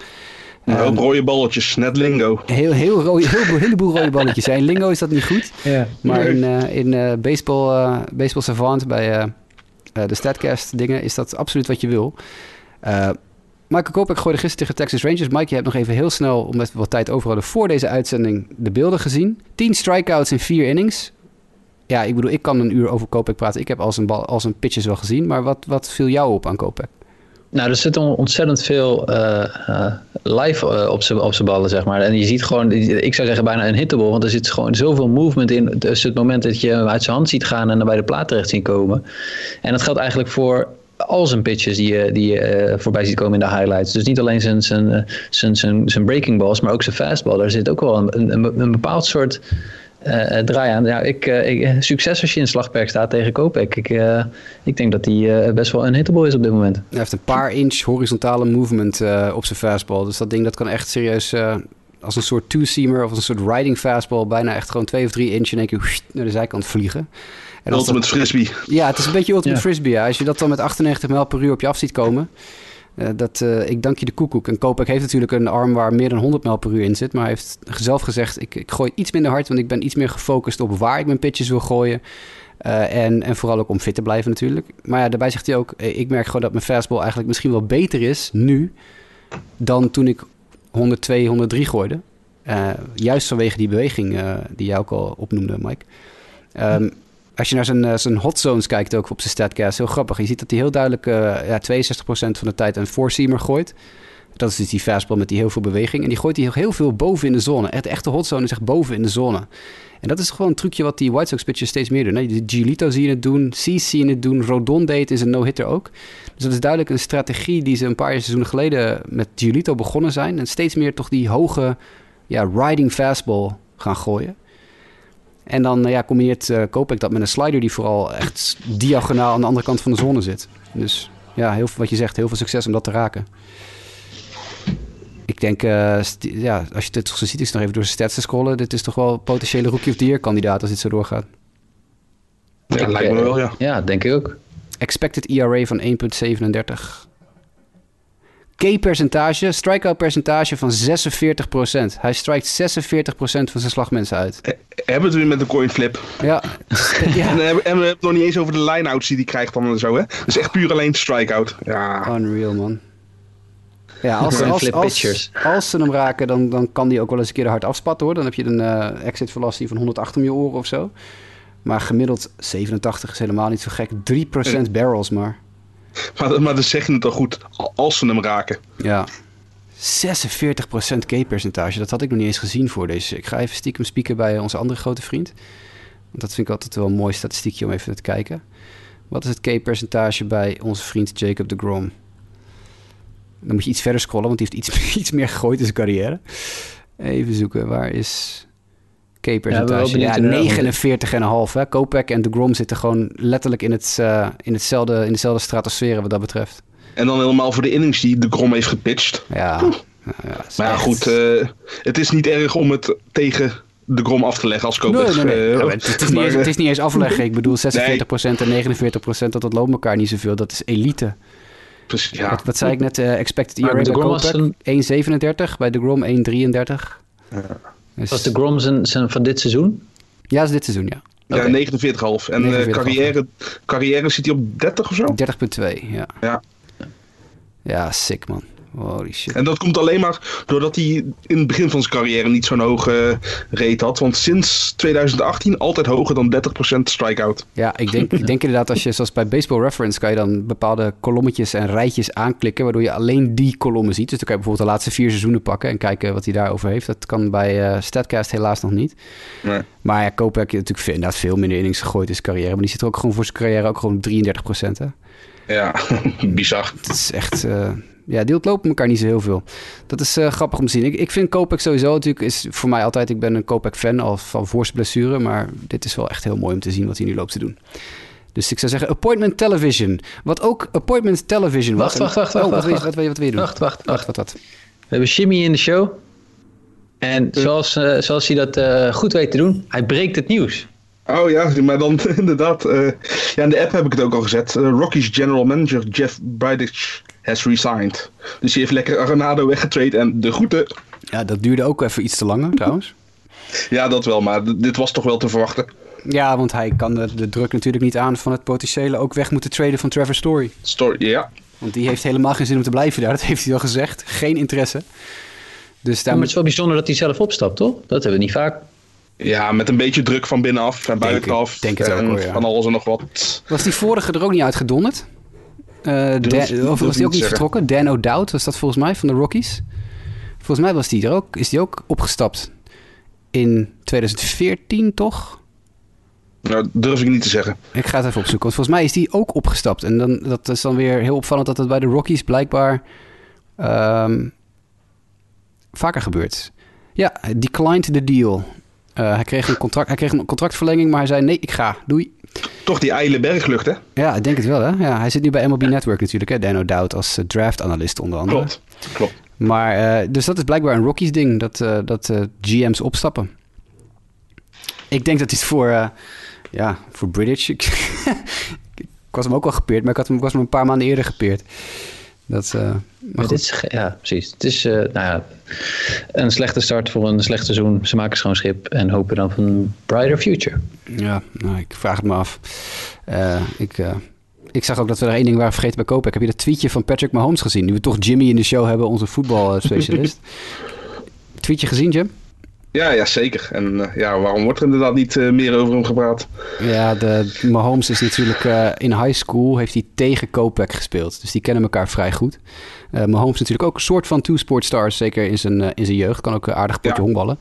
Een um, rode balletjes, net lingo. Heel, heel, rode, heel, heleboel rode balletjes. In lingo is dat niet goed. Ja. Maar in, uh, in uh, baseball, uh, baseball Savant bij de Statcast dingen is dat absoluut wat je wil. Michael Kopek gooide gisteren tegen Texas Rangers. Mike, je hebt nog even heel snel, omdat we wat tijd over hadden voor deze uitzending, de beelden gezien. 10 strikeouts in 4 innings ja, ik bedoel, ik kan een uur over Kopek praten. Ik heb al zijn, bal, al zijn pitches wel gezien. Maar wat, wat viel jou op aan Kopek? Nou, er zit ontzettend veel uh, uh, live uh, op zijn ballen, zeg maar. En je ziet gewoon, ik zou zeggen bijna een hittable. Want er zit gewoon zoveel movement in tussen het moment dat je hem uit zijn hand ziet gaan en dan bij de plaat terecht zien komen. En dat geldt eigenlijk voor al zijn pitches die je, die voorbij ziet komen in de highlights. Dus niet alleen zijn, zijn, zijn, zijn, breaking balls, maar ook zijn fastball. Daar zit ook wel een, een, een bepaald soort uh, draai aan. Ja, ik, uh, ik, succes als je in slagperk staat tegen Kopek. Ik, uh, ik denk dat hij best wel een hittable is op dit moment. Hij heeft een paar inch horizontale movement op zijn fastball. Dus dat ding dat kan echt serieus als een soort two-seamer of als een soort riding fastball... bijna echt gewoon twee of drie inch in één keer naar de zijkant vliegen. En ultimate dat, frisbee. Ja, het is een beetje ultimate frisbee. Ja. Als je dat dan met 98 mijl per uur op je af ziet komen... Uh, dat, uh, ik dank je de koekoek. En Kopek heeft natuurlijk een arm waar meer dan 100 mijl per uur in zit. Maar hij heeft zelf gezegd, ik, ik gooi iets minder hard... want ik ben iets meer gefocust op waar ik mijn pitches wil gooien. Uh, en, en vooral ook om fit te blijven natuurlijk. Maar ja, daarbij zegt hij ook... ik merk gewoon dat mijn fastball eigenlijk misschien wel beter is nu... dan toen ik 102, 103 gooide. juist vanwege die beweging die jij ook al opnoemde, Mike. Um, als je naar zijn, uh, zijn hot zones kijkt ook op zijn statcast, heel grappig. Je ziet dat hij heel duidelijk uh, ja, 62% van de tijd een four-seamer gooit. Dat is dus die fastball met die heel veel beweging. En die gooit hij heel veel boven in de zone. Echt, de echte hot zone is echt boven in de zone. En dat is gewoon een trucje wat die White Sox pitchers steeds meer doen. De zie je het doen, Cease zie je het doen, Rodon deed in zijn no-hitter ook. Dus dat is duidelijk een strategie die ze een paar seizoenen geleden met Giolito begonnen zijn. En steeds meer toch die hoge ja, riding fastball gaan gooien. En dan ja, combineert uh, Kopek dat met een slider die vooral echt diagonaal aan de andere kant van de zone zit. Dus ja, heel, wat je zegt, heel veel succes om dat te raken. Ik denk, uh, ja, als je het zo ziet, is nog even door zijn stats te scrollen. Dit is toch wel een potentiële rookie of the year kandidaat als dit zo doorgaat. Ja, lijkt me wel, ja. Ja, denk ik ook. Expected ERA van 1,37. K-percentage, strikeout percentage van 46%. Hij strijkt 46% van zijn slagmensen uit. Eh, hebben we het weer met een coin flip. Ja. ja. En, en, we hebben het nog niet eens over de line-outs die hij krijgt dan en zo, hè? Dus echt puur alleen strikeout. Ja. Unreal, man. Ja, als, als, als, als, ze hem raken, dan, dan kan die ook wel eens een keer hard afspatten, hoor. Dan heb je een uh, exit velocity van 108 om je oren of zo. Maar gemiddeld 87 is helemaal niet zo gek. 3% barrels maar. Maar, maar dan zeg je het al goed, als ze hem raken. Ja. 46% K-percentage, dat had ik nog niet eens gezien voor deze. Ik ga even stiekem spieken bij onze andere grote vriend. Want dat vind ik altijd wel een mooi statistiekje om even te kijken. Wat is het K-percentage bij onze vriend Jacob de Grom? Dan moet je iets verder scrollen, want hij heeft iets, iets meer gegooid in zijn carrière. Even zoeken, waar is K-percentage. Ja, ja 49,5. Kopek en de Grom zitten gewoon letterlijk in, het, uh, in, hetzelfde, in dezelfde stratosferen wat dat betreft. En dan helemaal voor de innings die de Grom heeft gepitcht. Ja, ja, ja, Maar ja, echt- goed, eh, het is niet erg om het tegen de Grom af te leggen als Nee, Kopech. nee, nee. eh, Ja, het, het is niet maar, eens, het is niet eens afleggen. Ik bedoel, 46% Nee. en 49%, dat, dat loopt elkaar niet zoveel. Dat is elite. precies, ja. Wat, wat zei ik net? eh, expected ERA de bij Grom was Kopech? 1,37. Bij de Grom 1,33. Dus- Was de Grom zijn, zijn van dit seizoen? Ja, is dit seizoen, ja. Ja, Oké. 49,5. En eh 49,5. carrière, carrière zit hij op 30 of zo? 30,2, ja. Ja. Ja, sick man. Holy shit. En dat komt alleen maar doordat hij in het begin van zijn carrière niet zo'n hoge rate had. Want sinds 2018 altijd hoger dan 30% strikeout. Ja, ik denk, ik denk inderdaad als je, zoals bij Baseball Reference, kan je dan bepaalde kolommetjes en rijtjes aanklikken, waardoor je alleen die kolommen ziet. Dus dan kan je bijvoorbeeld de laatste vier seizoenen pakken en kijken wat hij daarover heeft. Dat kan bij eh, Statcast helaas nog niet. Nee. Maar ja, Koop heb je natuurlijk inderdaad veel minder innings gegooid in zijn carrière. Maar die zit er ook gewoon voor zijn carrière ook gewoon op 33 hè. Ja, bizar. Het is echt... eh, ja, die ontlopen elkaar niet zo heel veel. Dat is eh, grappig om te zien. Ik, ik vind Kopek sowieso natuurlijk... is voor mij altijd... Ik ben een Kopek-fan al van voor zijn blessure. Maar dit is wel echt heel mooi om te zien wat hij nu loopt te doen. Dus ik zou zeggen Appointment Television. Wat ook Appointment Television was. Wacht, wacht, wacht, wacht, Oh, wat wacht, wil je- wacht. Wat wil je wat wil je doen? Wacht, wacht, wacht. Wat, wat? We hebben Jimmy in de show. En zoals, eh, zoals hij dat eh, goed weet te doen, hij breekt het nieuws. Oh ja, maar dan inderdaad. eh, ja, in de app heb ik het ook al gezet. Eh, Rockies general manager Jeff Bridich has resigned. Dus hij heeft lekker Arenado weggetrade en de groeten. Ja, dat duurde ook even iets te lang trouwens. Ja, dat wel, maar dit was toch wel te verwachten. Ja, want hij kan de, de druk natuurlijk niet aan van het potentiële ook weg moeten traden van Trevor Story. Story, ja. Want die heeft helemaal geen zin om te blijven daar. Dat heeft hij al gezegd. Geen interesse. Dus Ja, daar maar het is wel bijzonder dat hij zelf opstapt, toch? Dat hebben we niet vaak. Ja, met een beetje druk van binnenaf en Denk buitenaf. ik- denk het ook, en hoor, ja. Van alles en nog wat. Was die vorige er ook niet uitgedonderd? Eh Dan- durf of was die ook niet vertrokken? Dan O'Dowd was dat volgens mij van de Rockies. Volgens mij was die er ook, is die ook opgestapt in 2014, toch? Nou, durf ik niet te zeggen. Ik ga het even opzoeken, want volgens mij is die ook opgestapt. En dan, dat is dan weer heel opvallend dat het bij de Rockies blijkbaar ehm, vaker gebeurt. Ja, declined the deal. Eh, hij, kreeg een contract, hij kreeg een contractverlenging, maar hij zei nee, ik ga, doei. Toch die ijle berglucht, hè? Ja, ik denk het wel, hè? Ja, hij zit nu bij MLB Network natuurlijk, hè? Dan O'Dowd als eh, draft-analyst onder andere. Klopt. Klopt. Maar, eh, dus dat is blijkbaar een Rockies-ding, dat, eh, dat eh, GM's opstappen. Ik denk dat dit voor, ja, voor British... ik, ik was hem ook al gepeerd, maar ik, had hem, ik was hem een paar maanden eerder gepeerd. Dat, eh, maar dit is, ja, precies. Het is eh, nou ja, een slechte start voor een slecht seizoen. Ze maken schoon schip en hopen dan van een brighter future. Ja, nou, ik vraag het me af. Eh, ik, ik zag ook dat we er één ding waren vergeten bij Kopen. Heb je dat tweetje van Patrick Mahomes gezien? Nu we toch Jimmy in de show hebben, onze voetbalspecialist. tweetje gezien, Jim? Ja, ja, zeker. En eh, ja, waarom wordt er inderdaad niet eh, meer over hem gepraat? Ja, de, Mahomes is natuurlijk eh, in high school heeft hij tegen Kopek gespeeld. Dus die kennen elkaar vrij goed. Mahomes is natuurlijk ook een soort van two-sport stars, zeker in zijn, in zijn jeugd. Kan ook aardig potje Ja. honkballen.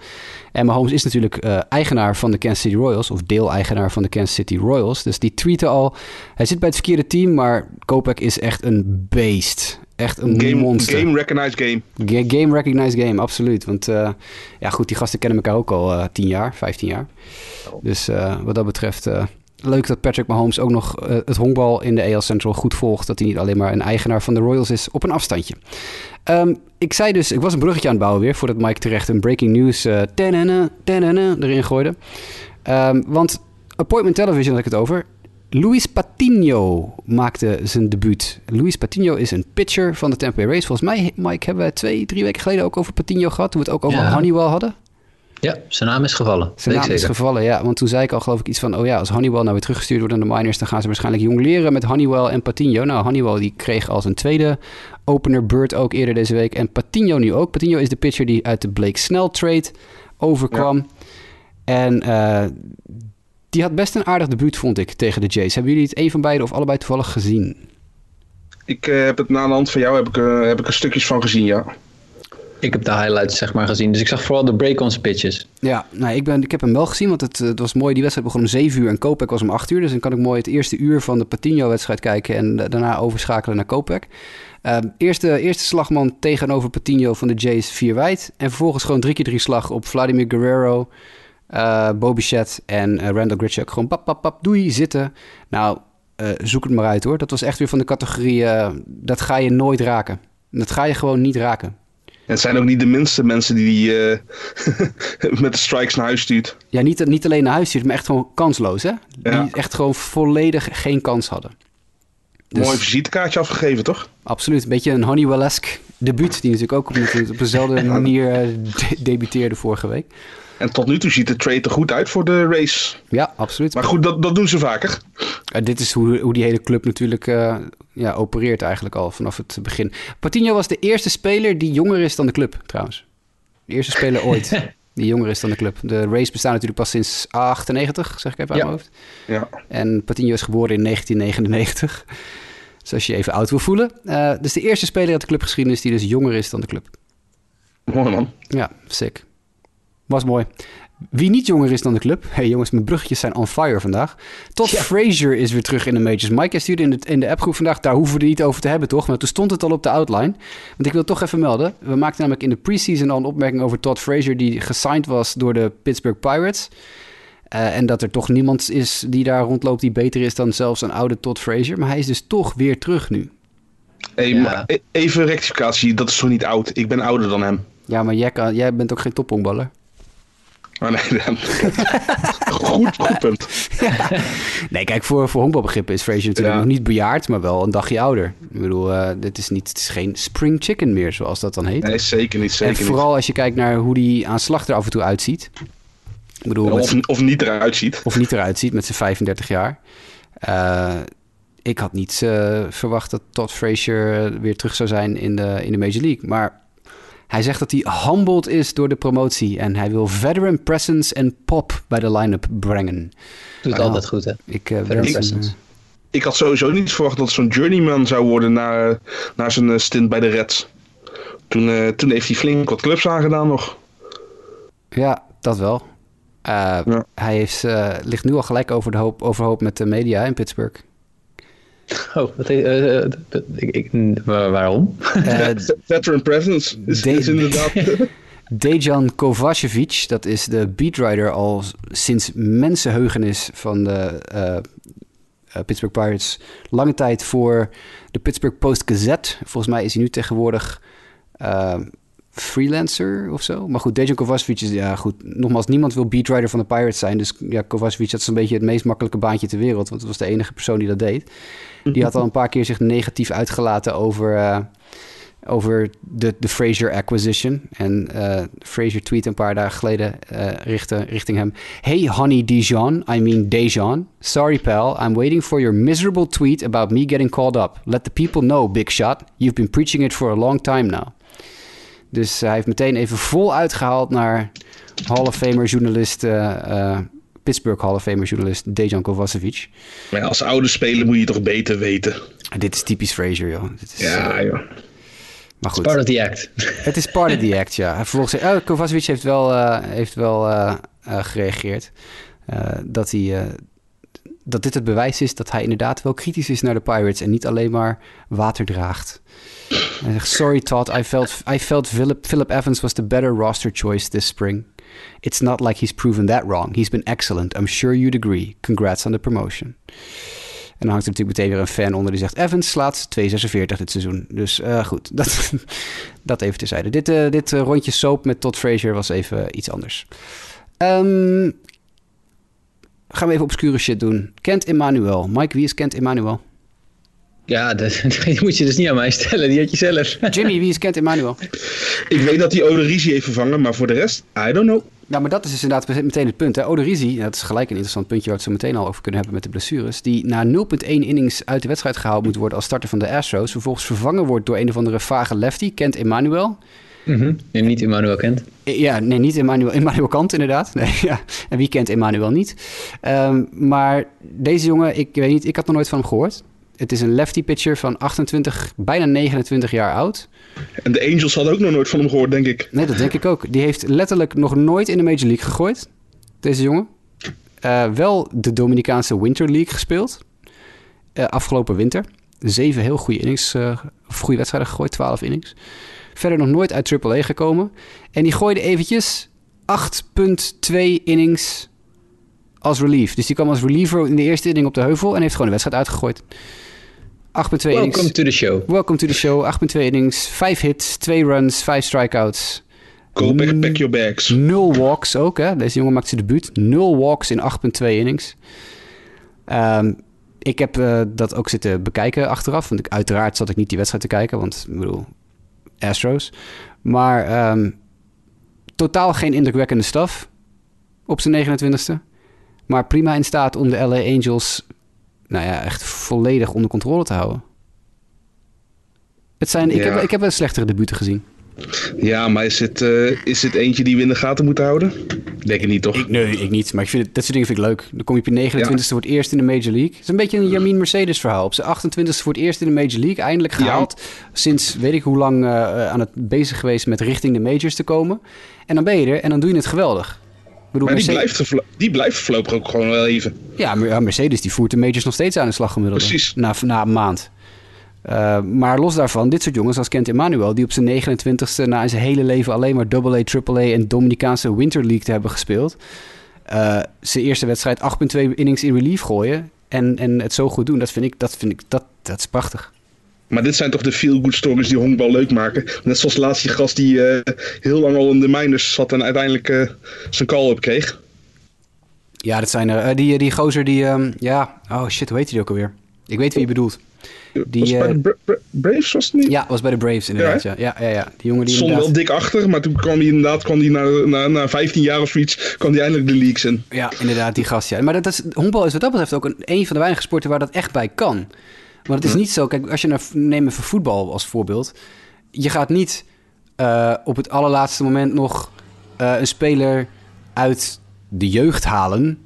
En Mahomes is natuurlijk eigenaar van de Kansas City Royals, of deel-eigenaar van de Kansas City Royals. Dus die tweeten al, hij zit bij het verkeerde team, maar Kopek is echt een beest. Echt een Game, monster. game recognized game. Ga- Game recognized game, absoluut. Want eh, ja, goed, die gasten kennen elkaar ook al eh 10 jaar, 15 jaar. Dus eh, wat dat betreft, leuk dat Patrick Mahomes ook nog het honkbal in de AL Central goed volgt. Dat hij niet alleen maar een eigenaar van de Royals is op een afstandje. Ehm, ik zei dus, ik was een bruggetje aan het bouwen weer, voordat Mike terecht een breaking news tanana, tanana, erin gooide. Ehm, want Appointment Television had ik het over. Luis Patino maakte zijn debuut. Luis Patino is een pitcher van de Tampa Bay Rays. Volgens mij, Mike, hebben we twee, drie weken geleden ook over Patino gehad. Toen we het ook over Ja. Honeywell hadden. Ja, zijn naam is gevallen. Zijn naam is zeker. gevallen, ja. Want toen zei ik al geloof ik iets van... oh ja, als Honeywell nou weer teruggestuurd wordt aan de minors... dan gaan ze waarschijnlijk jong leren met Honeywell en Patino. Nou, Honeywell die kreeg als een tweede opener Bird ook eerder deze week. En Patino nu ook. Patino is de pitcher die uit de Blake Snell trade overkwam. En eh, die had best een aardig debuut, vond ik, tegen de Jays. Hebben jullie het een van beiden of allebei toevallig gezien? Ik eh, heb het na de hand van jou heb ik, eh, heb ik er stukjes van gezien, ja. Ik heb de highlights zeg maar gezien. Dus ik zag vooral de break-on pitches. Ja, nou, ik, ben, ik heb hem wel gezien, want het, eh, het was mooi. Die wedstrijd begon om 7 uur en Kopek was om 8 uur. Dus dan kan ik mooi het eerste uur van de Patino-wedstrijd kijken en da- daarna overschakelen naar Kopek. Ehm, eerste, eerste slagman tegenover Patino van de Jays, vier wijd. En vervolgens gewoon drie keer drie slag op Vladimir Guerrero, eh Bobby Chet en eh, Randall Grichuk. Gewoon pap, pap, pap, doei, zitten. Nou, eh, zoek het maar uit hoor. Dat was echt weer van de categorie, eh, dat ga je nooit raken. Dat ga je gewoon niet raken. En het zijn ook niet de minste mensen die hij met de strikes naar huis stuurt. Ja, niet, niet alleen naar huis stuurt, maar echt gewoon kansloos hè. Ja. Die echt gewoon volledig geen kans hadden. Dus- Mooi visitekaartje afgegeven, toch? Absoluut. Een beetje een Honeywell-esque debuut. Die natuurlijk ook op, op dezelfde manier eh, de- debuteerde vorige week. En tot nu toe ziet de trade er goed uit voor de race. Ja, absoluut. Maar goed, dat, dat doen ze vaker. Dit is hoe, hoe die hele club natuurlijk eh, ja, opereert eigenlijk al vanaf het begin. Patino was de eerste speler die jonger is dan de club, trouwens. De eerste speler ooit die jonger is dan de club. De race bestaat natuurlijk pas sinds 98, zeg ik even uit Ja. mijn hoofd. Ja. En Patino is geboren in 1999. Dus als je je even oud wil voelen. Eh dus de eerste speler uit de clubgeschiedenis die dus jonger is dan de club. Mooi man. Ja, sick. Was mooi. Wie niet jonger is dan de club. hey jongens, mijn bruggetjes zijn on fire vandaag. Todd Frazier is weer terug in de majors. Mike stuurde in de, in de appgroep vandaag. Daar hoeven we het niet over te hebben, toch? Maar toen stond het al op de outline. Want ik wil toch even melden. We maakten namelijk in de preseason al een opmerking over Todd Frazier... die gesigned was door de Pittsburgh Pirates. Eh, en dat er toch niemand is die daar rondloopt... die beter is dan zelfs een oude Todd Frazier. Maar hij is dus toch weer terug nu. Hey, Ja. maar e- even rectificatie, dat is toch niet oud? Ik ben ouder dan hem. Ja, maar jij, kan, jij bent ook geen tophonkballer. Maar nee, dan- goed, goed punt. Nee, kijk, voor, voor honkbalbegrippen is Frazier natuurlijk Ja. nog niet bejaard, maar wel een dagje ouder. Ik bedoel, eh, dit is, niet, het is geen spring chicken meer, zoals dat dan heet. Nee, zeker niet, en zeker vooral als je kijkt naar hoe die aan slag er af en toe uitziet. Ik bedoel, Of, of niet eruit ziet. of niet eruit ziet met zijn 35 jaar. Eh, ik had niet eh, verwacht dat Todd Frazier weer terug zou zijn in de, in de Major League. Maar hij zegt dat hij humbled is door de promotie. En hij wil veteran presence en pop bij de line-up brengen. Doet Ja. altijd goed, hè? Ik, eh, eh, Ik had sowieso niet verwacht dat het zo'n journeyman zou worden na, na zijn eh, stint bij de Reds. Toen, eh, toen heeft hij flink wat clubs aangedaan nog. Ja, dat wel. Eh, Ja. Hij heeft, eh, ligt nu al gelijk over de hoop, overhoop met de media in Pittsburgh. Oh, wat, dat- ik, ik, waar- waarom? Veteran presence is, De- is inderdaad... Dejan Kovacevic, dat is de beatwriter al sinds mensenheugenis van de eh, eh, Pittsburgh Pirates. Lange tijd voor de Pittsburgh Post-Gazette. Volgens mij is hij nu tegenwoordig eh, freelancer of zo. Maar goed, Dejan Kovacevic is, ja goed, nogmaals, niemand wil beatwriter van de Pirates zijn. Dus ja, Kovacevic, is een beetje het meest makkelijke baantje ter wereld. Want het was de enige persoon die dat deed. Die had al een paar keer zich negatief uitgelaten over... eh, over de, de Fraser acquisition. En eh Fraser tweet een paar dagen geleden eh, richtte, richting hem... Hey honey Dijon, I mean Dejan. Sorry pal, I'm waiting for your miserable tweet about me getting called up. Let the people know, big shot. You've been preaching it for a long time now. Dus hij heeft meteen even vol uitgehaald naar Hall of Famer journalist... eh, eh, Pittsburgh Hall of Famer journalist Dejan Kovacevic. Maar ja, als oude speler moet je toch beter weten. En dit is typisch Fraser, joh. Dit is, Ja, eh, joh. maar goed. Part of the act. Het is part of the act, ja. Vervolgens, oh, Kovacevic heeft wel, eh, heeft wel gereageerd eh, dat, hij, eh, dat dit het bewijs is dat hij inderdaad wel kritisch is naar de Pirates en niet alleen maar water draagt. Sorry Todd, I felt, I felt Philip, Philip Evans was the better roster choice this spring. It's not like he's proven that wrong. He's been excellent. I'm sure you'd agree. Congrats on the promotion. En dan hangt er natuurlijk meteen weer een fan onder die zegt... Evans slaat 2,46 dit seizoen. Dus eh, goed, dat, dat even terzijde. Dit, eh, dit eh, rondje soap met Todd Frazier was even iets anders. Ehm, gaan we even obscure shit doen. Kent Emmanuel. Mike, wie is Kent Emmanuel? Ja, dat, die moet je dus niet aan mij stellen. Die had je zelf. Jimmy, wie is Kent Emmanuel? Ik weet dat hij Odorizzi heeft vervangen, maar voor de rest, I don't know. Nou, maar dat is dus inderdaad meteen het punt. Hè? Odorizzi, dat is gelijk een interessant puntje waar we het zo meteen al over kunnen hebben met de blessures. Die na 0,1 innings uit de wedstrijd gehaald moet worden als starter van de Astros. Vervolgens vervangen wordt door een of andere vage lefty, Kent Emmanuel. Mhm. Die niet Emmanuel kent. Ja, nee, niet Emmanuel, Emmanuel Kant inderdaad. Nee, ja. En wie kent Emmanuel niet? Ehm, maar deze jongen, ik weet niet, ik had nog nooit van hem gehoord. Het is een lefty pitcher van 28, bijna 29 jaar oud. En de Angels hadden ook nog nooit van hem gehoord, denk ik. Nee, dat denk ik ook. Die heeft letterlijk nog nooit in de Major League gegooid, deze jongen. Eh, wel de Dominicaanse Winter League gespeeld. Eh, afgelopen winter. Zeven heel goede innings, of goede wedstrijden gegooid, 12 innings. Verder nog nooit uit AAA gekomen. En die gooide eventjes 8,2 innings als relief. Dus die kwam als reliever in de eerste inning op de heuvel en heeft gewoon de wedstrijd uitgegooid. 8,2 innings. Welcome to the show. Welcome to the show. 8,2 innings, 5 hits, 2 runs, 5 strikeouts. Go back, pack your bags. Nul walks ook, hè. Deze jongen maakt zijn debuut. Nul walks in 8,2 innings. Ehm, ik heb eh, dat ook zitten bekijken achteraf. Want ik, uiteraard zat ik niet die wedstrijd te kijken. Want, ik bedoel, Astros. Maar ehm, totaal geen indrukwekkende staf op zijn 29e. Maar prima in staat om de LA Angels... nou ja, echt volledig onder controle te houden. Het zijn, ik, Ja. heb, ik heb wel slechtere debuten gezien. Ja, maar is het, eh, is het eentje die we in de gaten moeten houden? Denk ik niet, toch? Ik, nee, ik niet. Maar ik vind het, dat soort dingen vind ik leuk. Dan kom je op je 29ste voor het eerst in de Major League. Het is een beetje een Jamin Mercedes verhaal. Op zijn 28ste voor het eerst in de Major League. Eindelijk Ja. gehaald. Sinds weet ik hoe lang eh, aan het bezig geweest met richting de majors te komen. En dan ben je er en dan doe je het geweldig. Bedoel, Maar die Mercedes- blijft, die blijft voorlopig ook gewoon wel even. ja, Mercedes die voert de majors nog steeds aan de slag gemiddeld. Precies. Na, na een maand. Eh, maar los daarvan, dit soort jongens als Kent Emmanuel... die op zijn 29ste na zijn hele leven alleen maar AA, AAA... en Dominicaanse Winter League te hebben gespeeld... eh, zijn eerste wedstrijd 8,2 innings in relief gooien... En, en het zo goed doen, dat vind ik, dat vind ik, dat, dat is prachtig. Maar dit zijn toch de feel-good stories die honkbal leuk maken. Net zoals laatst die gast die eh, heel lang al in de minors zat en uiteindelijk eh, zijn call-up kreeg. Ja, dat zijn er. eh, die, die gozer die, ehm, ja, oh shit, hoe heet die ook alweer? Ik weet wie je bedoelt. Die, was bij de Bra- Bra- Braves, was het niet? Ja, was bij de Braves inderdaad, ja. Ja, ja, ja. Die jongen die Stond inderdaad... wel dik achter, maar toen kwam hij inderdaad kwam hij na, na, na 15 jaar of zoiets, kwam hij eindelijk de leagues in. Ja, inderdaad, die gast. Ja. Maar dat, dat is, honkbal is wat dat betreft ook een, een van de weinige sporten waar dat echt bij kan. Want het is niet zo, kijk, als je naar, neem even voetbal als voorbeeld. Je gaat niet eh, op het allerlaatste moment nog eh, een speler uit de jeugd halen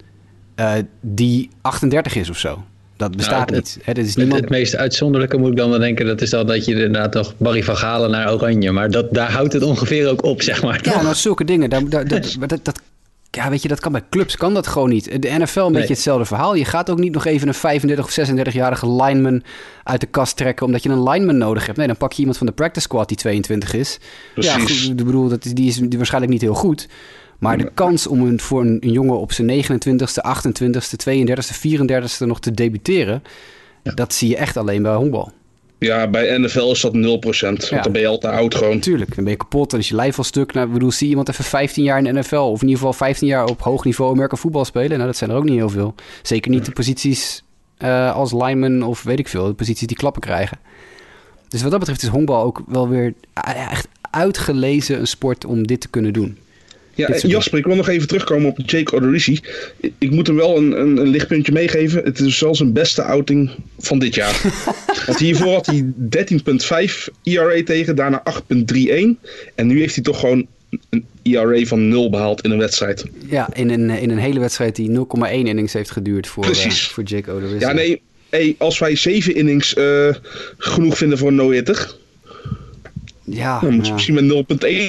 eh, die 38 is of zo. Dat bestaat het- niet. Hè, is Het, niemand... het meest uitzonderlijke moet ik dan wel denken, dat is dan dat je inderdaad nog Barry van Galen naar Oranje. Maar dat, daar houdt het ongeveer ook op, zeg maar. Ja, toch? nou zulke dingen. Daar, daar, dat, maar dat, dat, ja, weet je, dat kan bij clubs, kan dat gewoon niet. De NFL een Nee. beetje hetzelfde verhaal. Je gaat ook niet nog even een 35 of 36-jarige lineman uit de kast trekken... omdat je een lineman nodig hebt. Nee, dan pak je iemand van de practice squad die 22 is. Ja, Precies. goed, ik bedoel, dat is, die is die waarschijnlijk niet heel goed. Maar de kans om een, voor een, een jongen op zijn 29ste, 28ste, 32ste, 34ste nog te debuteren... dat zie je echt alleen bij honkbal. Ja, bij NFL is dat 0%, want Ja. dan ben je al te oud gewoon. Tuurlijk, dan ben je kapot, dan is je lijf al stuk. Nou, ik bedoel, zie iemand even 15 jaar in de NFL... of in ieder geval 15 jaar op hoog niveau Amerika voetbal spelen? Nou, dat zijn er ook niet heel veel. Zeker niet de posities eh, als lineman of weet ik veel. De posities die klappen krijgen. Dus wat dat betreft is honkbal ook wel weer eh, echt uitgelezen een sport om dit te kunnen doen. Ja, soort Jasper, ik wil nog even terugkomen op Jake Odorizzi. Ik- moet hem wel een, een, een lichtpuntje meegeven. Het is wel zijn beste outing van dit jaar. Want hiervoor had hij 13,5 ERA tegen, daarna 8,31. En nu heeft hij toch gewoon een ERA van 0 behaald in een wedstrijd. Ja, in een, in een hele wedstrijd die 0,1 innings heeft geduurd voor, eh, voor Jake Odorizzi. Ja, nee, hey, als wij 7 innings eh, genoeg vinden voor een no-hitter, Ja, dan moet je ja. misschien met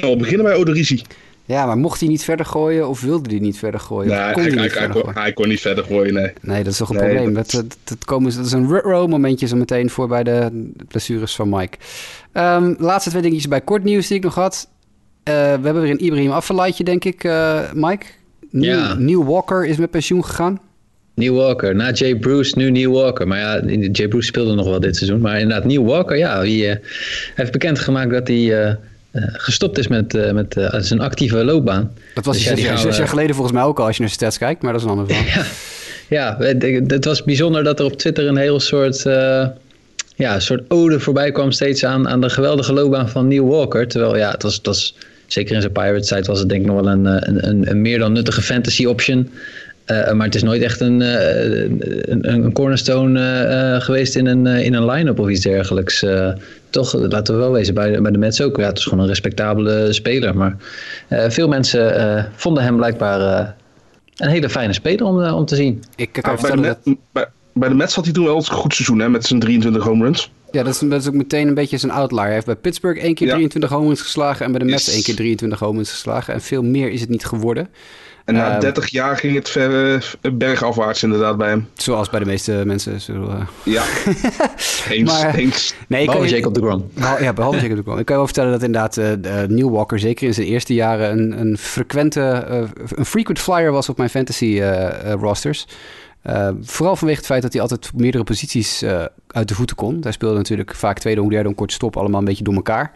0,1 al beginnen bij Odorizzi. Ja, maar mocht hij niet verder gooien of wilde hij niet verder gooien? Nee, hij, kon hij hij, niet hij, verder kon, gooien? hij kon niet verder gooien, nee. Nee, dat is toch een Nee, probleem. dat- Dat, komen, dat is een row momentje zo meteen voor bij de blessures van Mike. Ehm, laatste twee dingetjes bij kort nieuws die ik nog had. Eh, we hebben weer een Ibrahim Afellaaitje, denk ik, eh, Mike. Neil, Ja. Neil Walker is met pensioen gegaan. Neil Walker, na Jay Bruce, nu Neil Walker. Maar ja, Jay Bruce speelde nog wel dit seizoen. Maar inderdaad, Neil Walker, ja, die eh, heeft bekendgemaakt dat hij gestopt is met, eh, met eh, zijn actieve loopbaan. Dat was Dus zes, jaar, zes geleden volgens mij ook al, als je naar stats kijkt. Maar dat is een ander verhaal. Ja, het, het was bijzonder dat er op Twitter een heel soort, eh, ja, een soort ode voorbij kwam steeds aan, aan de geweldige loopbaan van Neil Walker. Terwijl ja, het was, het was zeker in zijn Pirates tijd was het denk ik nog wel een, eh, een, een, een meer dan nuttige fantasy option. Eh, maar het is nooit echt een, eh, een, een cornerstone eh, eh, geweest in een, in een line-up of iets dergelijks. Eh, toch, laten we wel wezen, bij, de- bij de Mets ook. Ja, het is gewoon een respectabele speler. Maar eh, veel mensen eh, vonden hem blijkbaar eh, een hele fijne speler om, om te zien. Ik kan Ah, bij, de dat... Bij, bij de Mets had hij toen wel een goed seizoen hè, met zijn 23 home runs. Ja, dat is, dat is ook meteen een beetje zijn outlier. Hij heeft bij Pittsburgh één keer Ja. 23 home runs geslagen en bij de Mets Yes. één keer 23 home runs geslagen. En veel meer is het niet geworden. En na Ehm, 30 jaar ging het ver, eh, bergafwaarts inderdaad bij hem. Zoals bij de meeste mensen. Zo, eh. Ja, eens, Maar- eens. Nee, Behalve Jacob de Grom. Behal- ja, behalve Jacob de Grom. Ik kan je wel vertellen dat inderdaad eh eh, Neil Walker zeker in zijn eerste jaren een, een frequente, eh, een frequent flyer was op mijn fantasy eh, eh, rosters. Eh, vooral vanwege het feit dat hij altijd meerdere posities eh, uit de voeten kon. Hij speelde natuurlijk vaak tweede hoe derde om kort stop allemaal een beetje door elkaar.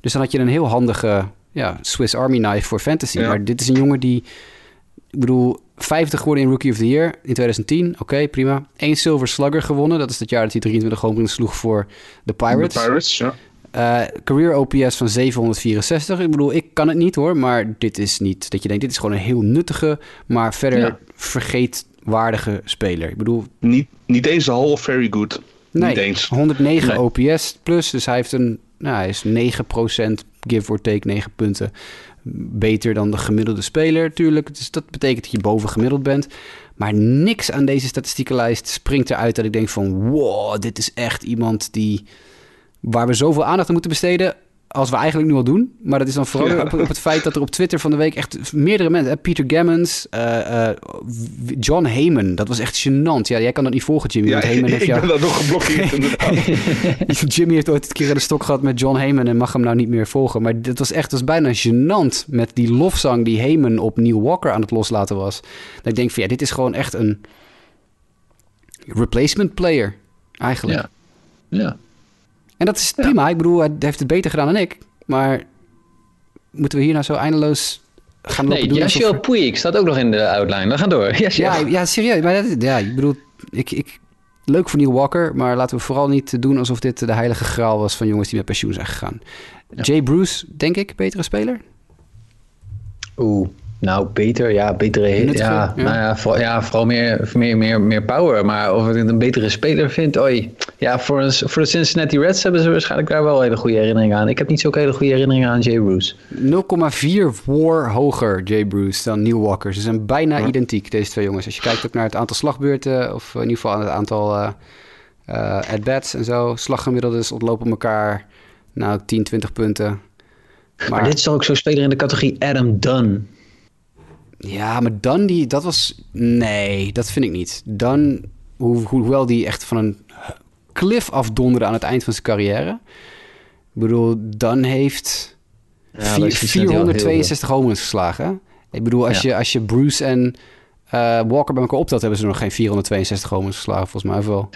Dus dan had je een heel handige ja, Swiss Army knife voor fantasy. Ja. Maar dit is een jongen die, ik bedoel, 50 geworden in Rookie of the Year in 2010. Oké, prima. Eén Silver Slugger gewonnen. Dat is het jaar dat hij 23 home sloeg voor de Pirates. De Pirates, ja. Eh, career OPS van 764. Ik bedoel, ik kan het niet hoor, maar dit is niet dat je denkt, dit is gewoon een heel nuttige, maar verder Ja. vergeetwaardige speler. Ik bedoel, Niet, niet eens of Very Good. nee, Niet eens. 109 Nee. OPS plus, dus hij heeft een, nou, hij is 9% give or take 9 punten beter dan de gemiddelde speler, tuurlijk. Dus dat betekent dat je boven gemiddeld bent. Maar niks aan deze statistiekenlijst springt eruit dat ik denk van... wow, dit is echt iemand die... waar we zoveel aandacht aan moeten besteden... als we eigenlijk nu al doen. Maar dat is dan vooral Ja. op, op het feit dat er op Twitter van de week... echt meerdere mensen... hè, Peter Gammons, eh, eh, John Heyman. Dat was echt gênant. Ja, jij kan dat niet volgen, Jimmy. Ja, want Heyman heeft ik jou... ben daar nog geblokkeerd inderdaad. Jimmy heeft ooit een keer in de stok gehad met John Heyman en mag hem nou niet meer volgen. Maar dat was echt dat was bijna gênant met die lofzang die Heyman op Neil Walker aan het loslaten was. Dat ik denk van ja, dit is gewoon echt een replacement player eigenlijk. Ja. Ja. En dat is prima. Ik bedoel, hij heeft het beter gedaan dan ik. Maar moeten we hier nou zo eindeloos gaan lopen Nee, doen? alsof- Yashio Puig staat ook nog in de outline. We gaan door. Yashio. Ja, ja, serieus. Maar dat, ja, ik bedoel, ik, ik, leuk voor Neil Walker, maar laten we vooral niet doen alsof dit de heilige graal was van jongens die met pensioen zijn gegaan. Jay Bruce, denk ik, betere speler. Oeh, nou beter, ja, betere hit. Ja, ja. Nou ja, voor, ja, vooral meer, meer, meer, meer power. Maar of ik het een betere speler vind, oei. Ja, voor, een- voor de Cincinnati Reds hebben ze waarschijnlijk daar wel hele goede herinneringen aan. Ik heb niet zo'n hele goede herinneringen aan Jay Bruce. 0,4 war hoger, Jay Bruce, dan Neil Walker. Ze zijn bijna identiek, deze twee jongens. Als je kijkt ook naar het aantal slagbeurten, of in ieder geval aan het aantal eh, at-bats en zo. Slaggemiddeldes ontlopen elkaar, nou, 10, 20 punten. Maar, dit is toch ook zo'n speler in de categorie Adam Dunn. Ja, maar Dan die, dat was... Nee, dat vind ik niet. Dan, hoe, hoewel die echt van een cliff afdonderde aan het eind van zijn carrière. Ik bedoel, Dan heeft Ja, vier- dat is niet zo heel 462 home runs geslagen. hè? Ik bedoel, als, Ja. je, als je Bruce en eh, Walker bij elkaar optelt... hebben ze nog geen 462 home runs geslagen, volgens mij. Of wel?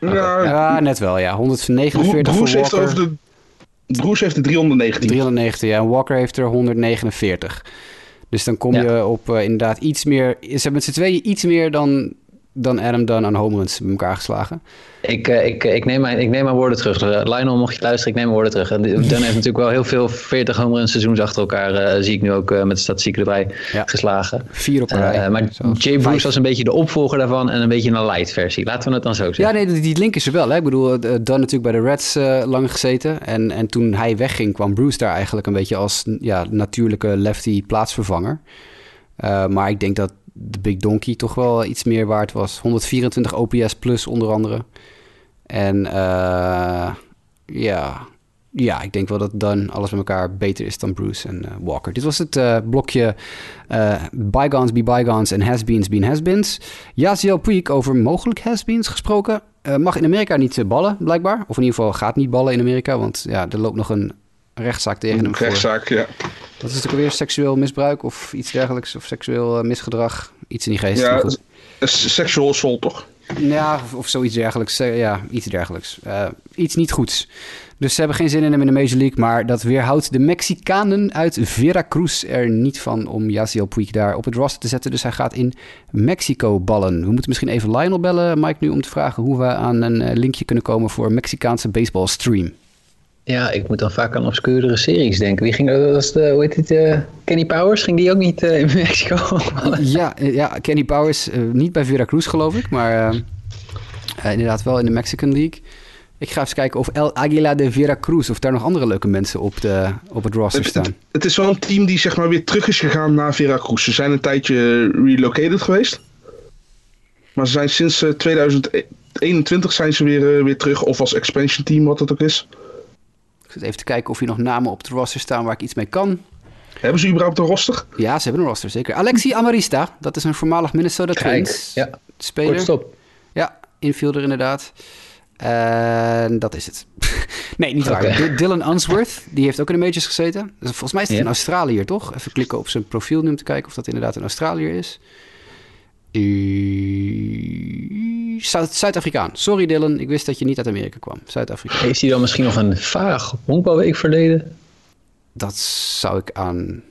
Ja, Ja, net wel, ja. 149 Bruce voor heeft, Walker. over de, Bruce heeft de 319. 390, ja. En Walker heeft er 149. Dus dan kom je op eh, inderdaad iets meer... Ze hebben met z'n tweeën iets meer dan, dan Adam Dunn aan home runs bij elkaar geslagen. Ik, eh, ik, ik, neem mijn, ik neem mijn woorden terug. Eh, Lionel, mocht je luisteren, ik neem mijn woorden terug. Dunn heeft natuurlijk wel heel veel 40 home run seizoens achter elkaar, eh, zie ik nu ook eh, met de statistieken erbij, Ja. geslagen. Vier op een Eh, rij. maar Jay Bruce was een beetje de opvolger daarvan en een beetje een light versie. Laten we het dan zo zeggen. Ja, nee, die, link is er wel. Hè? Ik bedoel, eh, Dunn natuurlijk bij de Reds eh, lang gezeten. En, en toen hij wegging, kwam Bruce daar eigenlijk een beetje als ja, natuurlijke lefty plaatsvervanger. Eh, maar ik denk dat de Big Donkey toch wel iets meer waard was. 124 OPS plus onder andere. En eh, ja, ja, ik denk wel dat Dunn alles met elkaar beter is dan Bruce en eh, Walker. Dit was het eh, blokje eh, Bygones be Bygones en Has-beens been Has-beens. Yaziel over mogelijk Has-beens gesproken. Mag in Amerika niet ballen, blijkbaar. Of in ieder geval gaat niet ballen in Amerika, want ja, er loopt nog een rechtszaak tegen hem voor. rechtszaak, ja. Dat is natuurlijk weer seksueel misbruik of iets dergelijks. Of seksueel eh, misgedrag. Iets in die geest. Ja, goed. s- sexual assault toch? Ja, of, of zoiets dergelijks. Eh, Ja, iets dergelijks. Eh, iets niet goeds. Dus ze hebben geen zin in hem in de Major League. Maar dat weerhoudt de Mexicanen uit Veracruz er niet van om Yasiel Puig daar op het roster te zetten. Dus hij gaat in Mexico ballen. We moeten misschien even Lionel bellen, Mike, nu om te vragen hoe we aan een eh, linkje kunnen komen voor een Mexicaanse baseball stream. Ja, ik moet dan vaak aan obscuurdere series denken. Wie ging dat? was de, hoe heet het? eh, Kenny Powers? Ging die ook niet eh, in Mexico? Ja, eh, ja Kenny Powers, niet bij Veracruz geloof ik, maar inderdaad wel in de Mexican League. Ik ga even kijken of El Aguila de Veracruz, of daar nog andere leuke mensen op, de, op het roster staan. het, het is wel een team die zeg maar weer terug is gegaan naar Veracruz. Ze zijn een tijdje relocated geweest. Maar ze zijn sinds eh, 2021 zijn ze weer, weer terug. Of als expansion team, wat het ook is. Ik zit even te kijken of hier nog namen op het roster staan waar ik iets mee kan. Hebben ze überhaupt een roster? Ja, ze hebben een roster, zeker. Alexi Amarista, dat is een voormalig Minnesota Twins ja. speler. Kortstop. Ja, infielder inderdaad. En dat is het. nee, niet waar. Oké. D- Dylan Unsworth, die heeft ook in de majors gezeten. Dus volgens mij is het Ja. een Australiër, toch? Even klikken op zijn profiel nu om te kijken of dat inderdaad een Australiër is. Zuid- Zuid-Afrikaan. Sorry Dylan, ik wist dat je niet uit Amerika kwam. Zuid-Afrikaan. Heeft hij dan misschien nog een vaag honkbalweek verleden? Dat zou ik aan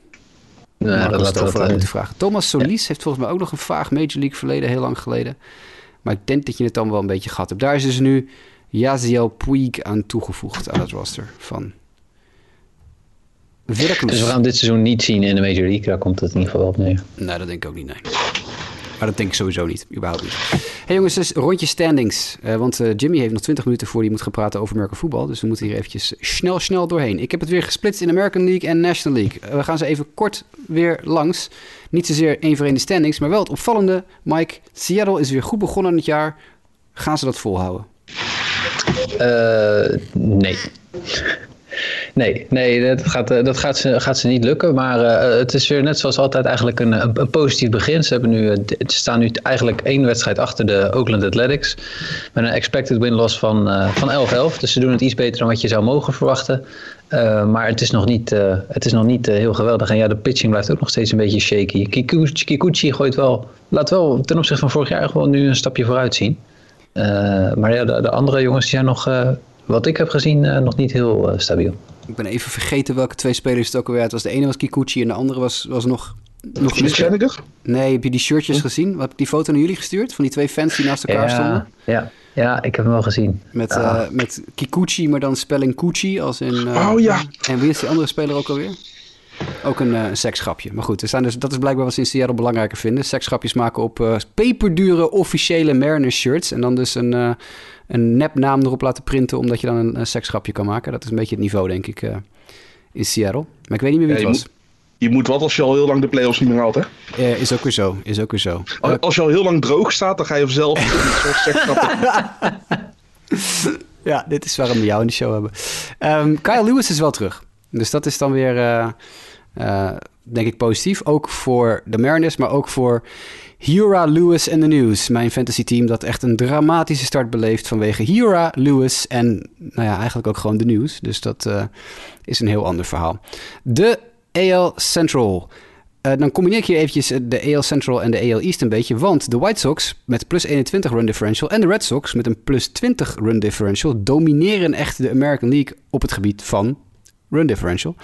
Nou, dat laten we Stover dat, moeten vragen. Thomas Solis heeft volgens mij ook nog een vaag Major League verleden, heel lang geleden. Maar ik denk dat je het dan wel een beetje gehad hebt. Daar is dus nu Yaziel Puig aan toegevoegd aan het roster van. Dus we gaan dit seizoen niet zien in de Major League. Daar komt het in ieder geval wel op neer. Nee, dat denk ik ook niet, nee. Maar dat denk ik sowieso niet, überhaupt niet. hey jongens, dus rondje standings. Eh, want eh, Jimmy heeft nog 20 minuten voor hij moet gaan praten over American voetbal. Dus we moeten hier eventjes snel, snel doorheen. Ik heb het weer gesplitst in American League en National League. Eh, we gaan ze even kort weer langs. Niet zozeer één voor één de standings, maar wel het opvallende. Mike, Seattle is weer goed begonnen in het jaar. Gaan ze dat volhouden? Nee. Nee, nee dat, gaat, eh, dat gaat, ze, gaat ze niet lukken. Maar eh, het is weer net zoals altijd eigenlijk een, een, positief begin. Ze, hebben nu, eh, staan nu eigenlijk één wedstrijd achter de Oakland Athletics. Met een expected win-loss van, eh, van 11-11. Dus ze doen het iets beter dan wat je zou mogen verwachten. Maar het is nog niet, het is nog niet heel geweldig. En ja, de pitching blijft ook nog steeds een beetje shaky. Kikuchi, Kikuchi gooit wel, laat wel ten opzichte van vorig jaar gewoon nu een stapje vooruit zien. Maar ja, de, de andere jongens zijn nog, wat ik heb gezien, nog niet heel stabiel. Ik ben even vergeten welke twee spelers het ook alweer uit was. De ene was Kikuchi en de andere was, was nog... nog Mitch Haniger? Nee, heb je die shirtjes gezien? Heb ik die foto naar jullie gestuurd? Van die twee fans die naast elkaar stonden? ja, ja, ik heb hem wel gezien. Met, eh, met Kikuchi, maar dan spelling Kuchi als in... eh, Oh, ja. En wie is die andere speler ook alweer? Ook een eh seksgrapje. Maar goed, er zijn dus, dat is blijkbaar wat ze in Seattle belangrijker vinden. Seksgrapjes maken op eh, peperdure officiële Mariners shirts. En dan dus een, eh een nepnaam erop laten printen, omdat je dan een, een seksgrapje kan maken. Dat is een beetje het niveau, denk ik, eh, in Seattle. Maar ik weet niet meer wie Ja, het je was. Je moet wat als je al heel lang de playoffs niet meer haalt, hè? Is ook weer zo, is ook weer zo. Als- Als je al heel lang droog staat, dan ga je vanzelf seksgrappen. Ja, dit is waarom we jou in de show hebben. Ehm, Kyle Lewis is wel terug. Dus dat is dan weer, eh, denk ik, positief. Ook voor de Mariners, maar ook voor Hura Lewis en de News. Mijn fantasy team dat echt een dramatische start beleeft vanwege Hura Lewis en nou ja, eigenlijk ook gewoon de News. Dus dat eh, is een heel ander verhaal. De AL Central. Eh, dan combineer ik hier eventjes de AL Central en de AL East een beetje. Want de White Sox met plus 21 run differential en de Red Sox met een plus 20 run differential domineren echt de American League op het gebied van run differential.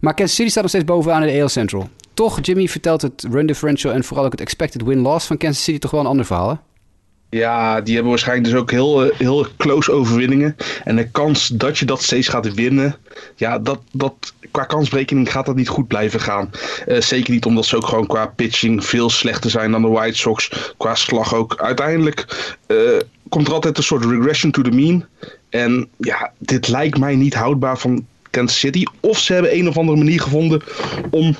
Maar Kansas City staat nog steeds bovenaan in de AL Central. Toch, Jimmy vertelt het run differential en vooral ook het expected win-loss van Kansas City toch wel een ander verhaal, hè? Ja, die hebben waarschijnlijk dus ook heel, eh, heel close overwinningen. En de kans dat je dat steeds gaat winnen, ja, dat, dat, qua kansberekening gaat dat niet goed blijven gaan. Eh, zeker niet omdat ze ook gewoon qua pitching veel slechter zijn dan de White Sox. Qua slag ook. Uiteindelijk eh, komt er altijd een soort regression to the mean. En ja, dit lijkt mij niet houdbaar van Kansas City. Of ze hebben een of andere manier gevonden om,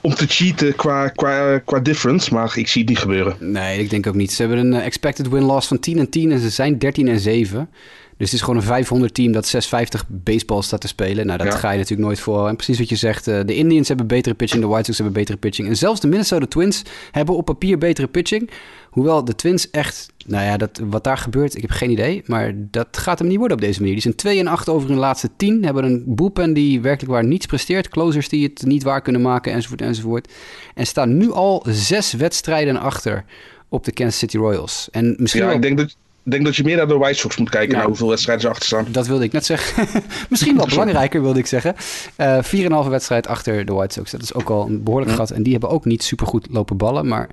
om te cheaten qua, qua, qua difference. Maar ik zie het niet gebeuren. Nee, ik denk ook niet. Ze hebben een eh, expected win-loss van 10 en 10 en ze zijn 13 en 7. Dus het is gewoon een 500 team dat 650 baseball staat te spelen. Nou, dat Ja. ga je natuurlijk nooit voor. En precies wat je zegt, eh, de Indians hebben betere pitching, de White Sox hebben betere pitching. En zelfs de Minnesota Twins hebben op papier betere pitching. Hoewel de Twins echt, nou ja, dat, wat daar gebeurt, ik heb geen idee. Maar dat gaat hem niet worden op deze manier. Die zijn 2 en 8 over hun laatste 10. Hebben een bullpen die werkelijk waar niets presteert. Closers die het niet waar kunnen maken, enzovoort, enzovoort. En staan nu al zes wedstrijden achter op de Kansas City Royals. En misschien Ja, wel- ik denk dat, ik denk dat je meer naar de White Sox moet kijken Nou. naar hoeveel wedstrijden ze achter staan. Dat wilde ik net zeggen. Misschien wel belangrijker, wilde ik zeggen. Eh 4,5 wedstrijd achter de White Sox. Dat is ook al een behoorlijk gat. En die hebben ook niet supergoed lopen ballen. Maar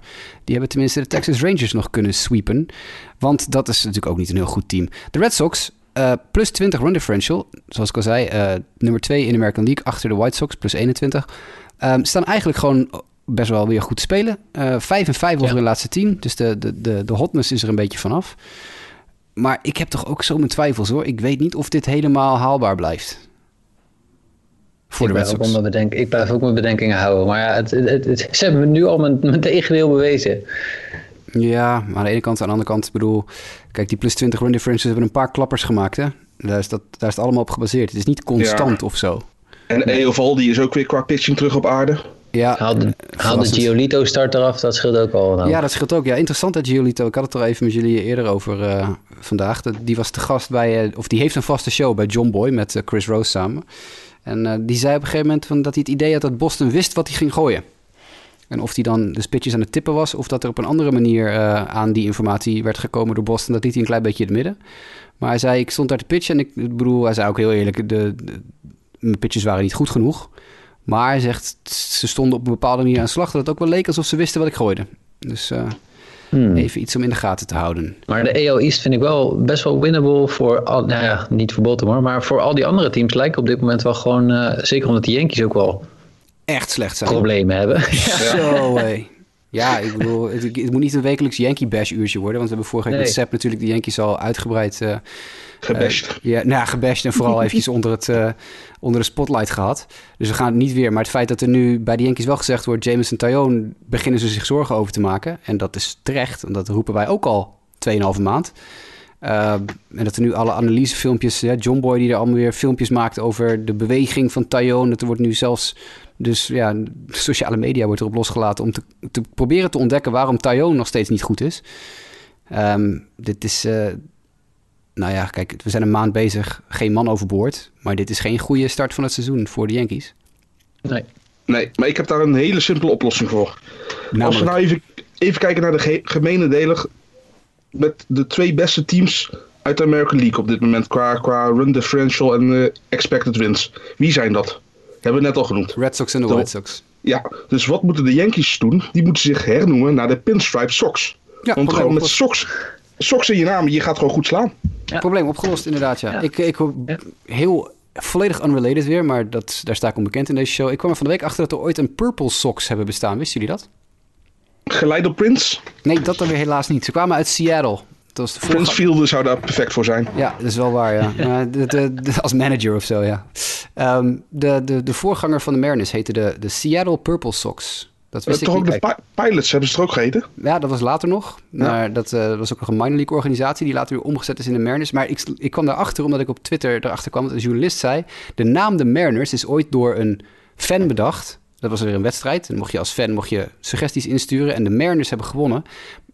die hebben tenminste de Texas Rangers nog kunnen sweepen. Want dat is natuurlijk ook niet een heel goed team. De Red Sox, eh, plus 20 run differential. Zoals ik al zei, eh, nummer 2 in de American League achter de White Sox, plus 21. Ehm, staan eigenlijk gewoon best wel weer goed te spelen. Eh 5 en 5 over Ja. hun laatste 10. Dus de, de, de, de hotness is er een beetje vanaf. Maar ik heb toch ook zo mijn twijfels hoor. Ik weet niet of dit helemaal haalbaar blijft. Voor ik, de blijf ook Sox. mijn bedenk, ik blijf ook mijn bedenkingen houden. Maar ja, het, het, het- ze hebben me nu al mijn, mijn tegendeel bewezen. Ja, maar aan de ene kant, aan de andere kant, ik bedoel, kijk, die plus 20 run differentials hebben een paar klappers gemaakt, hè? Daar is, dat, daar is het allemaal op gebaseerd. Het is niet constant of zo. En Eovaldi is ook weer qua pitching terug op aarde. Ja, Haal de, haal de verrassend. Giolito start eraf, dat scheelt ook al. Nou. Ja, dat scheelt ook. Ja, interessant dat Giolito. Ik had het er even met jullie eerder over eh, vandaag. Die was te gast bij, eh, of die heeft een vaste show bij John Boy met eh, Chris Rose samen. En eh, die zei op een gegeven moment van dat hij het idee had dat Boston wist wat hij ging gooien. En of hij dan de pitches aan het tippen was, of dat er op een andere manier eh, aan die informatie werd gekomen door Boston, dat liet hij een klein beetje in het midden. Maar hij zei, ik stond daar te pitchen en ik, ik bedoel, hij zei ook heel eerlijk, de, de, mijn pitches waren niet goed genoeg. Maar hij zegt, ze stonden op een bepaalde manier aan de slag, dat het ook wel leek alsof ze wisten wat ik gooide. Dus eh, Hmm. even iets om in de gaten te houden. Maar de AL East vind ik wel best wel winnable voor al, nou ja, niet voor Baltimore, maar voor al die andere teams lijken op dit moment wel gewoon, eh, zeker omdat de Yankees ook wel Echt slecht zijn. problemen hebben. Zo, hé. Ja, ik bedoel, het, het moet niet een wekelijks Yankee Bash uurtje worden. Want we hebben vorige week Nee. met Sepp natuurlijk de Yankees al uitgebreid... eh, Gebashed. eh, ja, nou ja, gebashed en vooral eventjes onder, het, eh, onder de spotlight gehad. Dus we gaan het niet weer. Maar het feit dat er nu bij de Yankees wel gezegd wordt... Jameson Tyone beginnen ze zich zorgen over te maken. En dat is terecht. En dat roepen wij ook al 2,5 maand. Uh, en dat er nu alle analysefilmpjes... John Boy die er allemaal weer filmpjes maakt over de beweging van Tyone. Dat er wordt nu zelfs... Dus ja, sociale media wordt erop losgelaten om te, te proberen te ontdekken waarom Tyone nog steeds niet goed is. Um, dit is, uh, nou ja, kijk, we zijn een maand bezig, geen man overboord. Maar dit is geen goede start van het seizoen voor de Yankees. Nee. Nee, maar ik heb daar een hele simpele oplossing voor. Namelijk? Als we nou even, even kijken naar de ge gemene delen met de twee beste teams uit de American League op dit moment qua, qua run differential en uh, expected wins. Wie zijn dat? hebben we net al genoemd. Red Sox en de White Sox. Ja, dus wat moeten de Yankees doen? Die moeten zich hernoemen naar de Pinstripe Sox. Ja, Want gewoon met Sox, Sox in je naam, je gaat gewoon goed slaan. Ja. Probleem opgelost inderdaad, ja. ja. Ik, ik ja. heel volledig unrelated weer, maar dat, daar sta ik onbekend in deze show. Ik kwam er van de week achter dat er ooit een Purple Sox hebben bestaan. Wisten jullie dat? Geleid op Prince? Nee, dat dan weer helaas niet. Ze kwamen uit Seattle. Dat was Prince Fielder zou daar perfect voor zijn. Ja, dat is wel waar, ja. de, de, de, als manager of zo, ja. Um, de, de, de voorganger van de Mariners heette de, de Seattle Purple Sox. Dat wist uh, toch ook de pi Pilots hebben ze er ook geheten? Ja, dat was later nog. Ja. Maar dat uh, was ook nog een minor league organisatie die later weer omgezet is in de Mariners. Maar ik, ik kwam daarachter omdat ik op Twitter erachter kwam dat een journalist zei... de naam de Mariners is ooit door een fan bedacht. Dat was weer een wedstrijd. En mocht je als fan mocht je suggesties insturen. En de Mariners hebben gewonnen.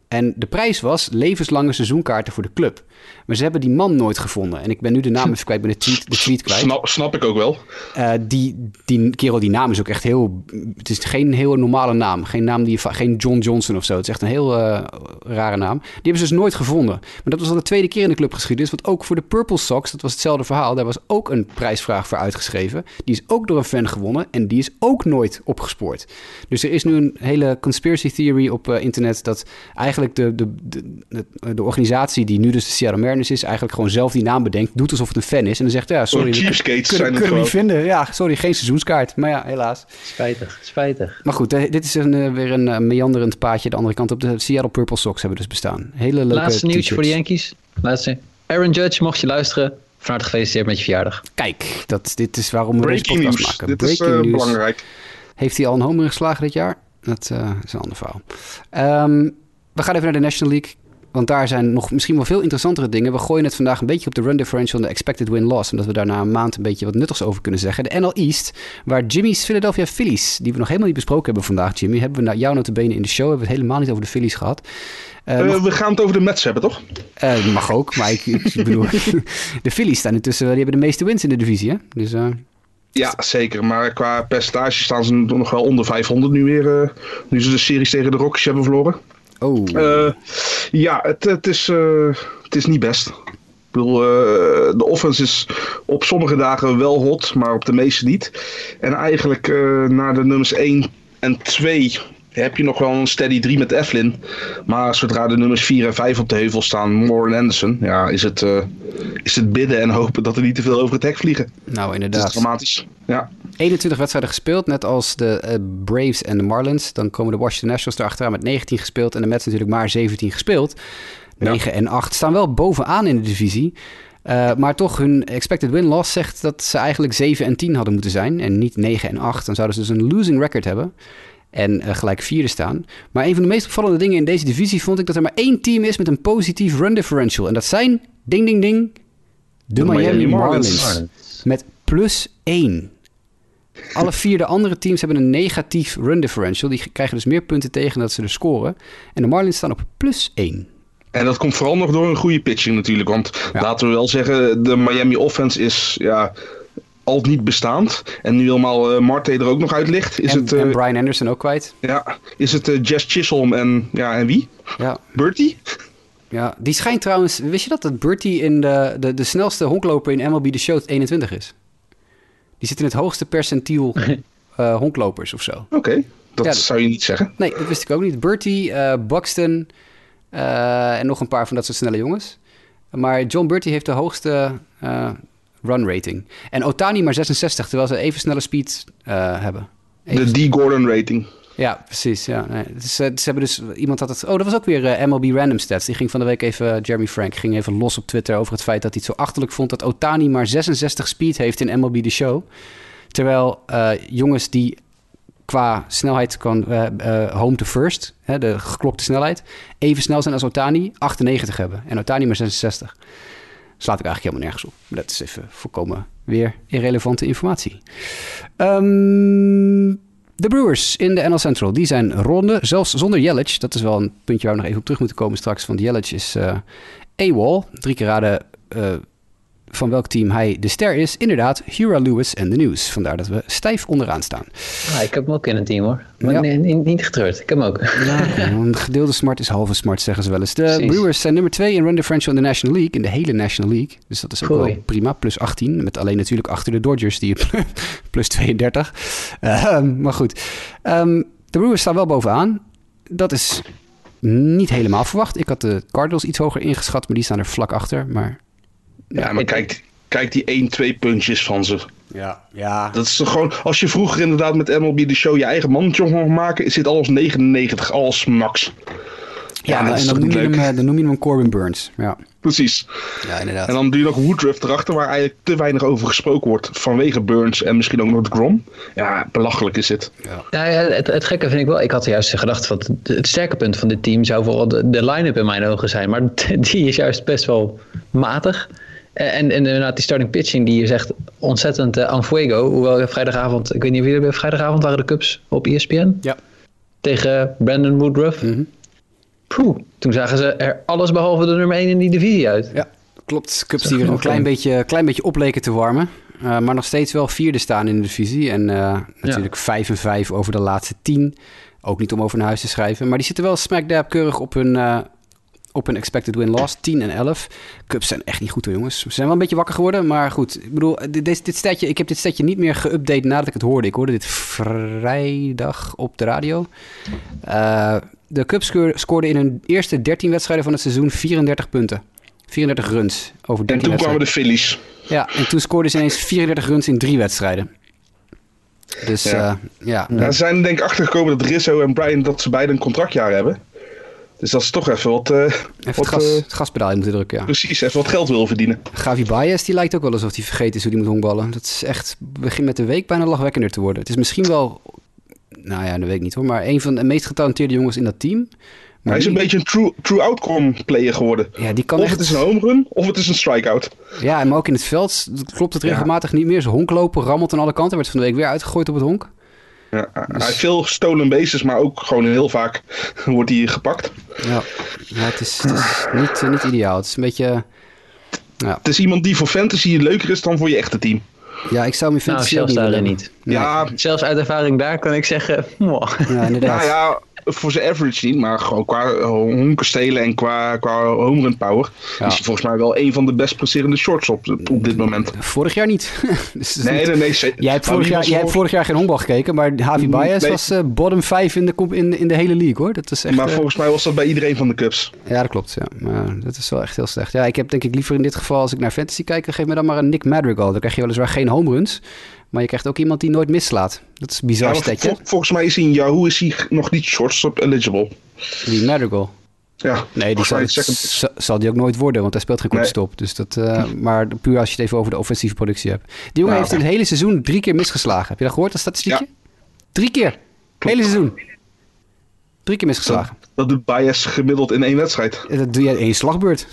En de prijs was levenslange seizoenkaarten voor de club. Maar ze hebben die man nooit gevonden. En ik ben nu de naam even kwijt, ben de tweet, de tweet kwijt. Snap, snap ik ook wel. Uh, die, die kerel, die naam is ook echt heel... Het is geen heel normale naam. Geen naam die... Geen John Johnson of zo. Het is echt een heel uh, rare naam. Die hebben ze dus nooit gevonden. Maar dat was al de tweede keer in de clubgeschiedenis. Want ook voor de Purple Sox, dat was hetzelfde verhaal. Daar was ook een prijsvraag voor uitgeschreven. Die is ook door een fan gewonnen. En die is ook nooit opgespoord. Dus er is nu een hele conspiracy theory op uh, internet... dat eigenlijk de, de, de, de, de organisatie die nu dus de Seattle Mariners is, eigenlijk gewoon zelf die naam bedenkt, doet alsof het een fan is en dan zegt ja, sorry, oh, cheapskates kunnen, zijn kunnen we niet vinden. Ja, sorry, geen seizoenskaart. Maar ja, helaas. Spijtig, spijtig. Maar goed, dit is een, uh, weer een uh, meanderend paadje de andere kant op. De Seattle Purple Sox hebben dus bestaan. Hele leuke Laatste nieuwtje voor de Yankees. Laatste. Aaron Judge, mocht je luisteren, van harte gefeliciteerd met je verjaardag. Kijk, dat, dit is waarom we Breaking deze podcast news. maken. Dit Breaking is uh, news. belangrijk. Heeft hij al een homer geslagen dit jaar? Dat uh, is een ander verhaal. Um, we gaan even naar de National League. Want daar zijn nog misschien wel veel interessantere dingen. We gooien het vandaag een beetje op de run differential en de expected win-loss. Omdat we daar na een maand een beetje wat nuttigs over kunnen zeggen. De NL East, waar Jimmy's Philadelphia Phillies, die we nog helemaal niet besproken hebben vandaag, Jimmy. Hebben we naar jou notabene in de show. Hebben we het helemaal niet over de Phillies gehad. Uh, uh, nog... We gaan het over de Mets hebben, toch? Uh, mag ook, maar ik, ik bedoel... de Phillies staan intussen, die hebben de meeste wins in de divisie, hè? Dus... Ja, zeker. Maar qua percentage staan ze nog wel onder 500 nu weer. nu ze de series tegen de Rockies hebben verloren. Oh. Uh, ja, het, het, is, uh, het is niet best. Ik bedoel, uh, de offense is op sommige dagen wel hot, maar op de meeste niet. En eigenlijk naar de nummers 1 en 2 heb je nog wel een steady 3 met Eflin. Maar zodra de nummers 4 en 5 op de heuvel staan, Moore en Anderson, ja, is het, is het bidden en hopen dat er niet te veel over het hek vliegen. Nou, inderdaad. Het is dramatisch. Ja. 21 wedstrijden gespeeld, net als de uh, Braves en de Marlins. Dan komen de Washington Nationals erachteraan met 19 gespeeld en de Mets natuurlijk maar 17 gespeeld. 9 ja. en 8 staan wel bovenaan in de divisie. Uh, maar toch, hun expected win-loss zegt dat ze eigenlijk 7 en 10 hadden moeten zijn. En niet 9 en 8. Dan zouden ze dus een losing record hebben. En uh, gelijk vierde staan. Maar een van de meest opvallende dingen in deze divisie vond ik dat er maar één team is met een positief run differential. En dat zijn, ding ding ding, de, de Miami, Miami Marlins. Marlins. Met plus 1. alle vier de andere teams hebben een negatief run differential. Die krijgen dus meer punten tegen dat ze er scoren. En de Marlins staan op plus 1. En dat komt vooral nog door een goede pitching natuurlijk. Want Ja. laten we wel zeggen, de Miami offense is ja, al niet bestaand. En nu helemaal eh Marte er ook nog uit ligt. Is en, het, eh, en Brian Anderson ook kwijt. ja, is het eh, Jess Chisholm en, ja, en wie? Ja, Bertie? ja, die schijnt trouwens... Wist je dat dat Bertie in de, de, de snelste honkloper in MLB The Show 21 is? Die zit in het hoogste percentiel eh, honklopers of zo. Oké, dat Ja, zou je niet zeggen. Nee, dat wist ik ook niet. Bertie, eh, Buxton eh, en nog een paar van dat soort snelle jongens. Maar John Bertie heeft de hoogste eh, run rating. En Otani maar 66, terwijl ze even snelle speed eh, hebben. Even- De D. Gordon rating. Ja, precies. Ja. Nee, eh, ze hebben dus, iemand had het... Oh, dat was ook weer eh, MLB Random Stats. Die ging van de week even... Jeremy Frank ging even los op Twitter over het feit dat hij het zo achterlijk vond... dat Otani maar 66 speed heeft in MLB The Show. Terwijl eh, jongens die qua snelheid kan eh, eh, home to first, hè, de geklokte snelheid, even snel zijn als Otani, 98 hebben. En Otani maar 66. Slaat ik eigenlijk helemaal nergens op. Maar dat is even voorkomen weer irrelevante informatie. Ehm, de Brewers in de NL Central, die zijn ronde, zelfs zonder Yelich. Dat is wel een puntje waar we nog even op terug moeten komen straks. Want Yelich is eh AWOL. Drie keer raden eh, van welk team hij de ster is. Inderdaad, Hura Lewis en de News. Vandaar dat we stijf onderaan staan. Ah, ik heb hem ook in een team hoor. Maar Ja. nee, niet, getreurd. Ik heb hem ook. Ja, een gedeelde smart is halve smart, zeggen ze wel eens. De Precies. Brewers zijn nummer 2 in run differential in de National League. In de hele National League. Dus dat is ook Goeie. wel prima. Plus 18. Met alleen natuurlijk achter de Dodgers, die plus 32. Ehm, maar goed. Ehm, de Brewers staan wel bovenaan. Dat is niet helemaal verwacht. Ik had de Cardinals iets hoger ingeschat, maar die staan er vlak achter. Maar Ja, maar ik- kijk, kijk die 1, 2 puntjes van ze. ja, ja. Dat is toch gewoon, als je vroeger inderdaad met MLB de show je eigen mannetje kon maken, is dit alles 99 als max. Ja, en dan noem, hem, eh, dan noem je hem Corbin Burns. Ja, Precies. ja inderdaad. En dan doe je nog Woodruff erachter, waar eigenlijk te weinig over gesproken wordt vanwege Burns en misschien ook nog Grom. Ja, belachelijk is dit. Ja, ja, het, het gekke vind ik wel. Ik had juist gedacht dat het, het sterke punt van dit team zou vooral de, de line-up in mijn ogen zijn. Maar die is juist best wel matig. En, en inderdaad, die starting pitching die is echt ontzettend aan fuego. Hoewel vrijdagavond, ik weet niet of jullie vrijdagavond waren de Cubs op ESPN Ja. tegen Brandon Woodruff. Poeh, toen zagen ze er alles behalve de nummer 1 in die divisie uit. Ja, klopt. Cubs die weer een klein hè? beetje, klein beetje opleken te warmen. Uh, maar nog steeds wel vierde staan in de divisie. En uh, natuurlijk vijf en vijf over de laatste tien. Ook niet om over naar huis te schrijven. Maar die zitten wel smack dab keurig op hun, uh, op hun expected win-loss. 10 en 11. Cubs zijn echt niet goed hoor jongens. Ze zijn wel een beetje wakker geworden. Maar goed, ik bedoel, dit, dit statje, ik heb dit statje niet meer geüpdate nadat ik het hoorde. Ik hoorde dit vrijdag op de radio. Uh, de Cubs scoorden in hun eerste 13 wedstrijden van het seizoen 34 punten. 34 runs over 13 En toen kwamen de Phillies. Ja, en toen scoorden ze ineens 34 runs in drie wedstrijden. Dus ja. Uh, ja. zijn denk ik achtergekomen dat Rizzo en Brian dat ze beide een contractjaar hebben. Dus dat is toch even wat... Uh, even wat, het, gas, uh, het gaspedaal moeten drukken, ja. Precies, even wat geld wil verdienen. Gavi Baez, die lijkt ook wel alsof hij vergeten is hoe hij moet honkballen. Dat is echt, begin met de week bijna lachwekkender te worden. Het is misschien wel, nou ja, dat weet ik niet hoor, maar een van de meest getalenteerde jongens in dat team. Maar hij is die, een beetje een true, true outcome player geworden. Ja, die kan of echt... het is een home run, of het is een strikeout. Ja, maar ook in het veld klopt het regelmatig ja. niet meer. Zijn honklopen rammelt aan alle kanten. Werd van de week weer uitgegooid op het honk. Ja, dus... Hij heeft veel stolen bases, maar ook gewoon heel vaak wordt hij gepakt. Ja, ja het is, het is niet, niet ideaal. Het is een beetje... Ja. Het is iemand die voor fantasy leuker is dan voor je echte team. Ja, ik zou hem in fantasy nou, zelfs niet daarin niet. Nee. Ja, zelfs uit ervaring daar kan ik zeggen... Wow. Ja, inderdaad. Nou ja, voor zijn average niet, maar gewoon qua honken stelen en qua, qua home run power ja. is hij volgens mij wel een van de best presterende shorts op, op dit moment. Vorig jaar niet. dus nee, nee, nee, nee. Jij hebt, vorig jaar, jij hebt vorig jaar geen honkbal gekeken, maar Javi Baez nee. was uh, bottom 5 in de, in, in de hele league hoor. Dat is echt, maar volgens mij was dat bij iedereen van de Cubs. Ja, dat klopt. Ja. Maar dat is wel echt heel slecht. Ja, ik heb denk ik liever in dit geval, als ik naar fantasy kijk, dan geef me dan maar een Nick Madrigal. Dan krijg je weliswaar geen home runs. Maar je krijgt ook iemand die nooit mislaat. Dat is een bizar ja. Vol, volgens mij is hij in Yahoo is hij nog niet shortstop eligible. Die Madrigal? Ja. Nee, die zal, second... zal die ook nooit worden, want hij speelt geen kortstop. Nee. Dus dat, uh, maar puur als je het even over de offensieve productie hebt. Die jongen ja, heeft in het hele seizoen drie keer misgeslagen. Heb je dat gehoord, dat statistiekje? Ja. Drie keer. Hele seizoen. Drie keer misgeslagen. Dat, dat doet Bias gemiddeld in één wedstrijd. Dat doe je in één slagbeurt.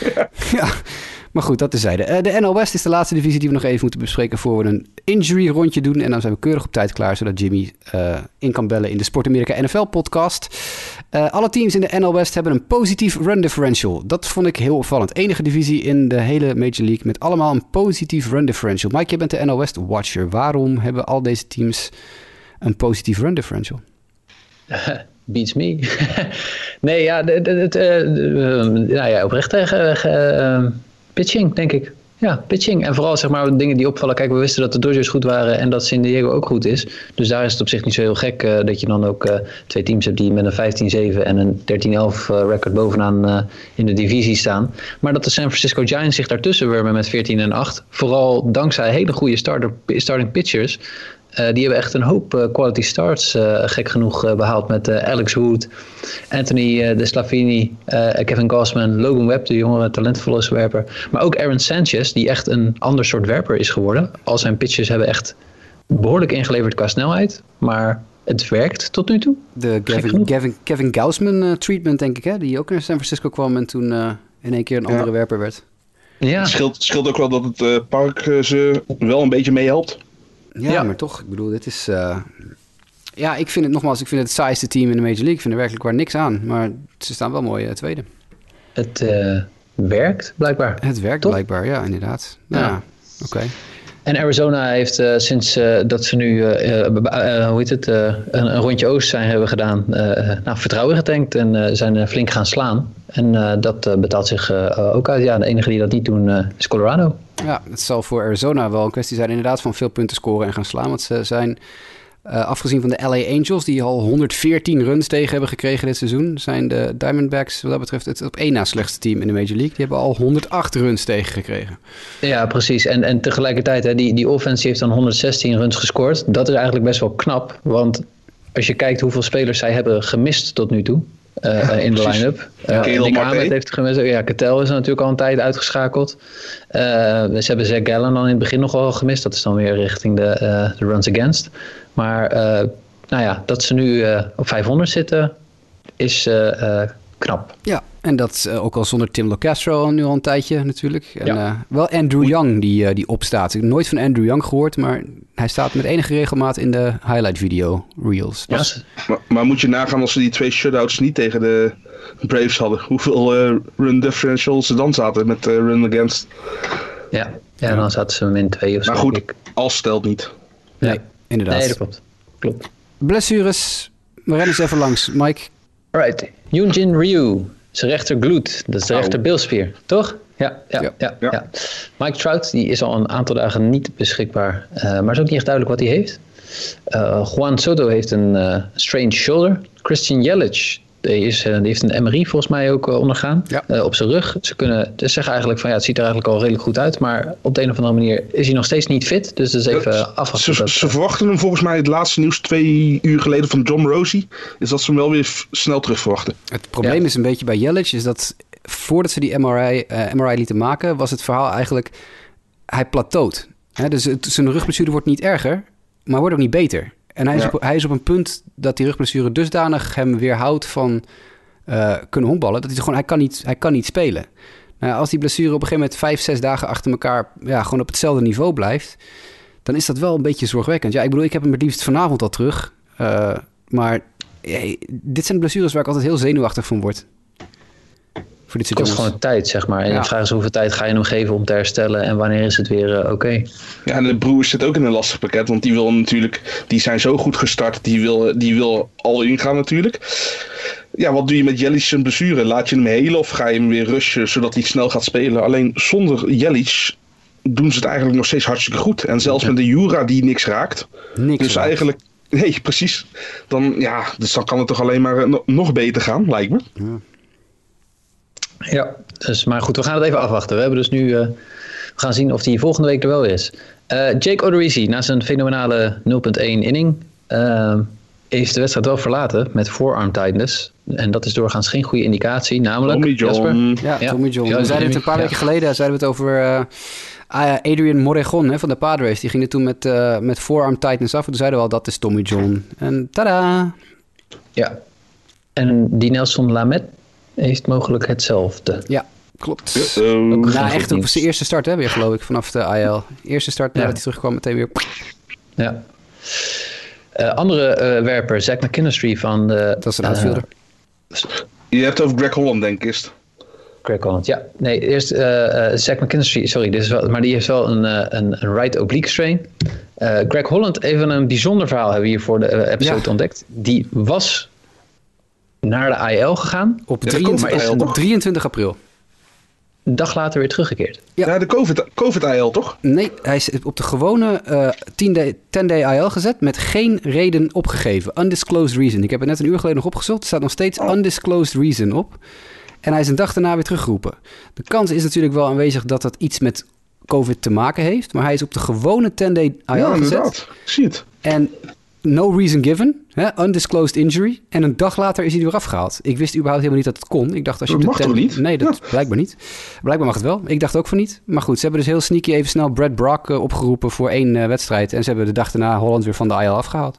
ja. Maar goed, dat tezijde. Uh, de NL West is de laatste divisie die we nog even moeten bespreken... voor we een injury rondje doen. En dan zijn we keurig op tijd klaar... zodat Jimmy uh, in kan bellen in de Sport Amerika NFL podcast. Uh, alle teams in de NL West hebben een positief run differential. Dat vond ik heel opvallend. Enige divisie in de hele Major League... met allemaal een positief run differential. Mike, je bent de NL West watcher. Waarom hebben al deze teams een positief run differential? Beats me. nee, ja, het, uh, nou ja oprecht uh, pitching, denk ik. Ja, pitching. En vooral zeg maar dingen die opvallen. Kijk, we wisten dat de Dodgers goed waren en dat San Diego ook goed is. Dus daar is het op zich niet zo heel gek uh, dat je dan ook uh, twee teams hebt die met een 15-7 en een 13-11 uh, record bovenaan in de divisie staan. Maar dat de San Francisco Giants zich daartussen wermen met 14 en 8. Vooral dankzij hele goede starter, starting pitchers. Uh, die hebben echt een hoop uh, quality starts, uh, gek genoeg, behaald met Alex Wood, Anthony De Slavini, Kevin Gossman, Logan Webb, de jongere talentvolle werper. Maar ook Aaron Sanchez, die echt een ander soort werper is geworden. Al zijn pitches hebben echt behoorlijk ingeleverd qua snelheid, maar het werkt tot nu toe. De Kevin, Kevin, Kevin Gaussman treatment, denk ik, hè? die ook naar San Francisco kwam en toen in één keer een andere ja. werper werd. Ja. Het scheelt, scheelt ook wel dat het park ze wel een beetje meehelpt. Ja, ja, maar toch, ik bedoel, dit is... Uh, ja, ik vind het nogmaals, ik vind het het saaiste team in de Major League. Ik vind er werkelijk waar niks aan. Maar ze staan wel mooi uh, tweede. Het uh, werkt blijkbaar. Het werkt toch? blijkbaar, ja, inderdaad. Ja, ja. oké. Okay. En Arizona heeft uh, sinds uh, dat ze nu, uh, hoe heet het, een, een, rondje oost zijn hebben gedaan, nou, vertrouwen getankt en zijn flink gaan slaan. En dat betaalt zich ook uit. Ja, de enige die dat niet doen is Colorado. Ja, het zal voor Arizona wel een kwestie zijn inderdaad van veel punten scoren en gaan slaan. Want ze zijn, uh, afgezien van de LA Angels, die al 114 runs tegen hebben gekregen dit seizoen, zijn de Diamondbacks wat dat betreft het op één na slechtste team in de Major League. Die hebben al 108 runs tegen gekregen. Ja, precies. En, en tegelijkertijd, hè, die, die offense heeft dan 116 runs gescoord. Dat is eigenlijk best wel knap, want als je kijkt hoeveel spelers zij hebben gemist tot nu toe, uh, in de line-up. Uh, Nick Ahmed heeft gemist. Ja, Ketel is natuurlijk al een tijd uitgeschakeld. Uh, ze hebben Zack Gallen dan in het begin nog wel gemist. Dat is dan weer richting de, de runs against. Maar nou ja, dat ze nu op 500 zitten is knap. Ja, en dat uh, ook al zonder Tim Locastro nu al een tijdje natuurlijk. En ja. uh, wel Andrew Young die, uh, die opstaat. Ik heb nooit van Andrew Young gehoord, maar hij staat met enige regelmaat in de highlight video reels. Ja. Maar, maar, moet je nagaan als ze die twee shutouts niet tegen de Braves hadden. Hoeveel run differentials ze dan zaten met run against. Ja. ja, dan zaten ze min 2 of zo. Maar goed, als stelt niet. Nee, nee, inderdaad. Nee, dat klopt. klopt. Blessures. We rennen eens even langs. Mike. Alright. Yunjin Ryu. Zijn rechtergloed. Dat is de rechterbilspier, toch? Ja, ja, ja, ja, ja, Mike Trout die is al een aantal dagen niet beschikbaar. Uh, maar is ook niet echt duidelijk wat hij heeft. Uh, Juan Soto heeft een uh, strange shoulder. Christian Yelich is, die heeft een MRI volgens mij ook ondergaan. Ja. op zijn rug. Ze kunnen dus zeggen eigenlijk van ja, het ziet er eigenlijk al redelijk goed uit. Maar op de een of andere manier is hij nog steeds niet fit. Dus dat is even afwachten. Ze, ze, verwachten hem volgens mij het laatste nieuws twee uur geleden van John Rosie. Is dat ze hem wel weer snel terug verwachten. Het probleem is een beetje bij Yelich is dat voordat ze die MRI, uh, MRI lieten maken, was het verhaal eigenlijk hij plateaut. Hè, dus het, zijn rugblessure wordt niet erger, maar wordt ook niet beter. En hij is, op, hij is op een punt dat die rugblessure dusdanig hem weerhoudt van uh, kunnen honkballen, dat hij gewoon, hij kan niet, hij kan niet spelen. Nou, als die blessure op een gegeven moment vijf, zes dagen achter elkaar ja, gewoon op hetzelfde niveau blijft, dan is dat wel een beetje zorgwekkend. Ja, ik bedoel, ik heb hem het liefst vanavond al terug. Uh, maar dit zijn blessures waar ik altijd heel zenuwachtig van word voor dit soort gewoon tijd, zeg maar. En ja. de vraag is hoeveel tijd ga je hem geven om te herstellen en wanneer is het weer uh, oké. Ja, en de broers zit ook in een lastig pakket, want die wil natuurlijk, die zijn zo goed gestart, die wil, die wil al ingaan natuurlijk. Ja, wat doe je met Jellic zijn blessure? Laat je hem helen of ga je hem weer rushen zodat hij snel gaat spelen? Alleen zonder Jellic doen ze het eigenlijk nog steeds hartstikke goed. En zelfs ja. met de Jura die niks raakt. Niks dus raakt. eigenlijk, nee, precies. Dan, ja, dus dan kan het toch alleen maar nog beter gaan, lijkt me. Ja. Ja, dus, maar goed, we gaan het even afwachten. We hebben dus nu, uh, we gaan zien of die volgende week er wel is. Uh, Jake Odorizzi, na zijn fenomenale 0.1 inning, uh, heeft de wedstrijd wel verlaten met forearm tightness. En dat is doorgaans geen goede indicatie, namelijk... Tommy John. Ja, ja, Tommy John. we zeiden het een paar weken geleden zeiden we het over Adrian Morejon hè, van de Padres. Die ging er toen met, met forearm tightness af. En toen zeiden we al, dat is Tommy John. En tada! Ja. En die Nelson Lamet heeft mogelijk hetzelfde. Ja, Klopt. Ook- Nou, Geen echt nieuws. zijn eerste start hè, weer geloof ik, vanaf de IL. Eerste start nadat Ja. hij terugkwam, meteen weer... Ja. Eh, andere eh, werper, Zach McKinstry van de... Dat is een outfielder. Je hebt het over Greg Holland, denk ik. Is? Greg Holland, ja. Nee, eerst eh eh Zach McKinstry, sorry, dit is wel, maar die heeft wel een, eh, een, een right oblique strain. Eh, Greg Holland, even een bijzonder verhaal hebben we hier voor de episode Ja. ontdekt. Die was naar de IL gegaan, Op Ja, 23, dat komt is uit, een toch? 23 april. een dag later weer teruggekeerd. Ja. De COVID- COVID-IL, toch? Nee, hij is op de gewone eh 10-day 10-day IL gezet met geen reden opgegeven. Undisclosed reason. Ik heb het net een uur geleden nog opgezocht. Er staat nog steeds undisclosed reason op. En hij is een dag daarna weer teruggeroepen. De kans is natuurlijk wel aanwezig dat dat iets met COVID te maken heeft. Maar hij is op de gewone 10-day IL ja, gezet. het. En no reason given. Hè? Undisclosed injury. En een dag later is hij er weer afgehaald. Ik wist überhaupt helemaal niet dat het kon. Ik dacht als je Dat toch niet? Nee, dat blijkbaar niet. Blijkbaar mag het wel. Ik dacht ook van niet. Maar goed, ze hebben dus heel sneaky even snel Brad Brock eh, opgeroepen voor één eh, wedstrijd. En ze hebben de dag daarna Holland weer van de IL afgehaald.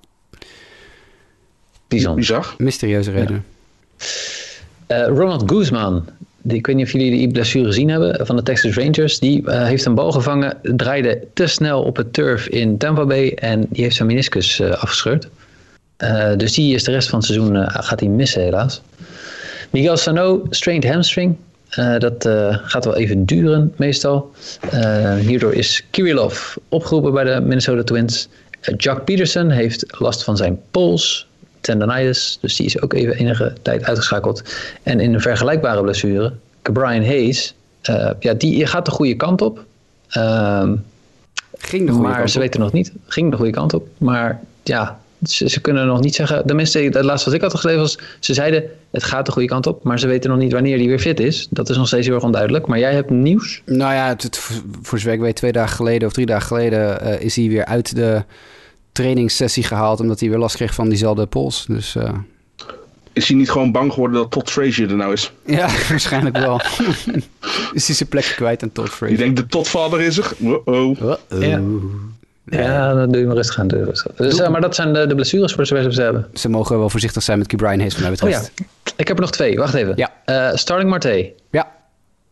Bijzonder. Bizar. Mysterieuze reden. Eh, Ronald Guzman, die, ik weet niet of jullie die blessure gezien hebben van de Texas Rangers. Die eh, heeft een bal gevangen, draaide te snel op het turf in Tampa Bay en die heeft zijn meniscus eh, afgescheurd. Eh, dus die is de rest van het seizoen gaat hij missen helaas. Miguel Sano, strained hamstring. Dat gaat wel even duren meestal. Hierdoor is Kirillov opgeroepen bij de Minnesota Twins. Jack Peterson heeft last van zijn pols, tendonitis. Dus die is ook even enige tijd uitgeschakeld. En in een vergelijkbare blessure, Brian Hayes, eh, ja, die gaat de goede kant op. Ehm, Ging de goede maar kant ze op. weten nog niet. Ging de goede kant op. Maar ja, ze, ze kunnen nog niet zeggen. Tenminste, het laatste wat ik had gelezen was. Ze zeiden het gaat de goede kant op. Maar ze weten nog niet wanneer die weer fit is. Dat is nog steeds heel erg onduidelijk. Maar jij hebt nieuws. Nou ja, het, het- voor zover ik weet, twee dagen geleden of drie dagen geleden eh, is hij weer uit de trainingssessie gehaald. Omdat hij weer last kreeg van diezelfde pols. Dus eh, Is hij niet gewoon bang geworden dat Todd Frazier er nou is? ja, waarschijnlijk wel. is hij zijn plek kwijt aan Todd Je Frazier. denkt de Todd-vader is er? Uh-oh. Ja. Ja, dan doe je maar rustig aan. Doe je rustig. Dus, eh, maar dat zijn de, de blessures voor zover ze hebben. Ze mogen wel voorzichtig zijn met Brian Hayes, mij Oh ja, ik heb er nog twee. Wacht even. Ja. Eh, Starling Marte. ja.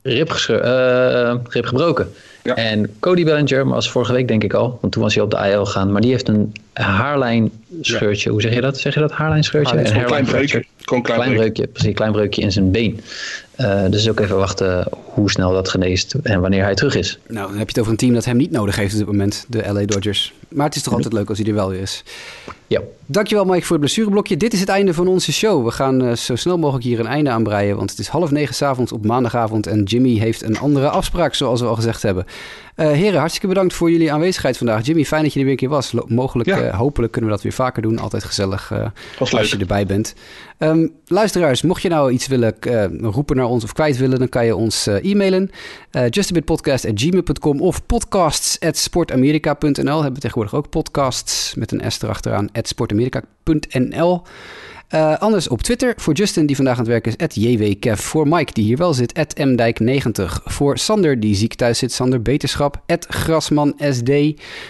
Rib, eh, rib gebroken. Ja. En Cody Bellinger was vorige week denk ik al, want toen was hij op de IL gegaan. Maar die heeft een haarlijnscheurtje. Hoe zeg je dat? Zeg je dat? Haarlijnscheurtje? Haarlijn- Een Gewoon een klein breukje. Gewoon een klein, Klein breukje. breukje, precies, klein breukje in zijn been. Eh, dus ook even wachten hoe snel dat geneest en wanneer hij terug is. Nou, dan heb je het over een team dat hem niet nodig heeft op dit moment, de LA Dodgers. Maar het is toch altijd leuk als hij er wel weer is. Ja. Dankjewel Mike voor het blessureblokje. Dit is het einde van onze show. We gaan eh, zo snel mogelijk hier een einde aan breien, want het is half negen 's avonds op maandagavond en Jimmy heeft een andere afspraak, zoals we al gezegd hebben. Eh heren, hartstikke bedankt voor jullie aanwezigheid vandaag. Jimmy, fijn dat je er weer een keer was. Lo- mogelijk, Ja. eh, hopelijk kunnen we dat weer vaker doen. Altijd gezellig eh, als leuk. je erbij bent. Ehm, luisteraars, mocht je nou iets willen roepen naar ons of kwijt willen, dan kan je ons e-mailen. justabitpodcast.gmail.com of podcasts.sportamerika.nl. Hebben we tegenwoordig ook podcasts met een S erachteraan. at sportamerika.nl. Eh, anders op Twitter. Voor Justin, die vandaag aan het werk is, at JWKev. Voor Mike, die hier wel zit, at MDijk90. Voor Sander, die ziek thuis zit, Sander Beterschap, GrasmanSD.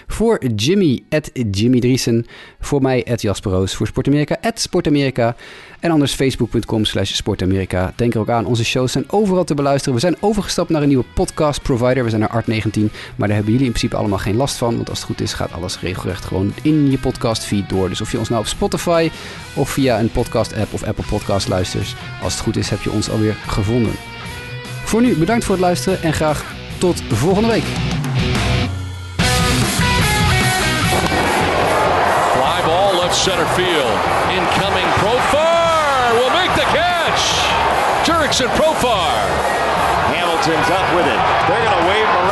Voor Jimmy, Jimmy Driesen. Voor mij, at Jasper Roos. Voor Sportamerika, Sportamerika. En anders facebook.com slash sportamerika. Denk er ook aan, onze shows zijn overal te beluisteren. We zijn overgestapt naar een nieuwe podcast provider. We zijn naar Art19, maar daar hebben jullie in principe allemaal geen last van. Want als het goed is, gaat alles regelrecht gewoon in je podcast feed door. Dus of je ons nou op Spotify of via een podcast app of Apple Podcast luistert. Als het goed is, heb je ons alweer gevonden. Voor nu, bedankt voor het luisteren en graag tot volgende week. Fly ball left center field. Incoming Jurickson Profar. Hamilton's up with it. They're going to wave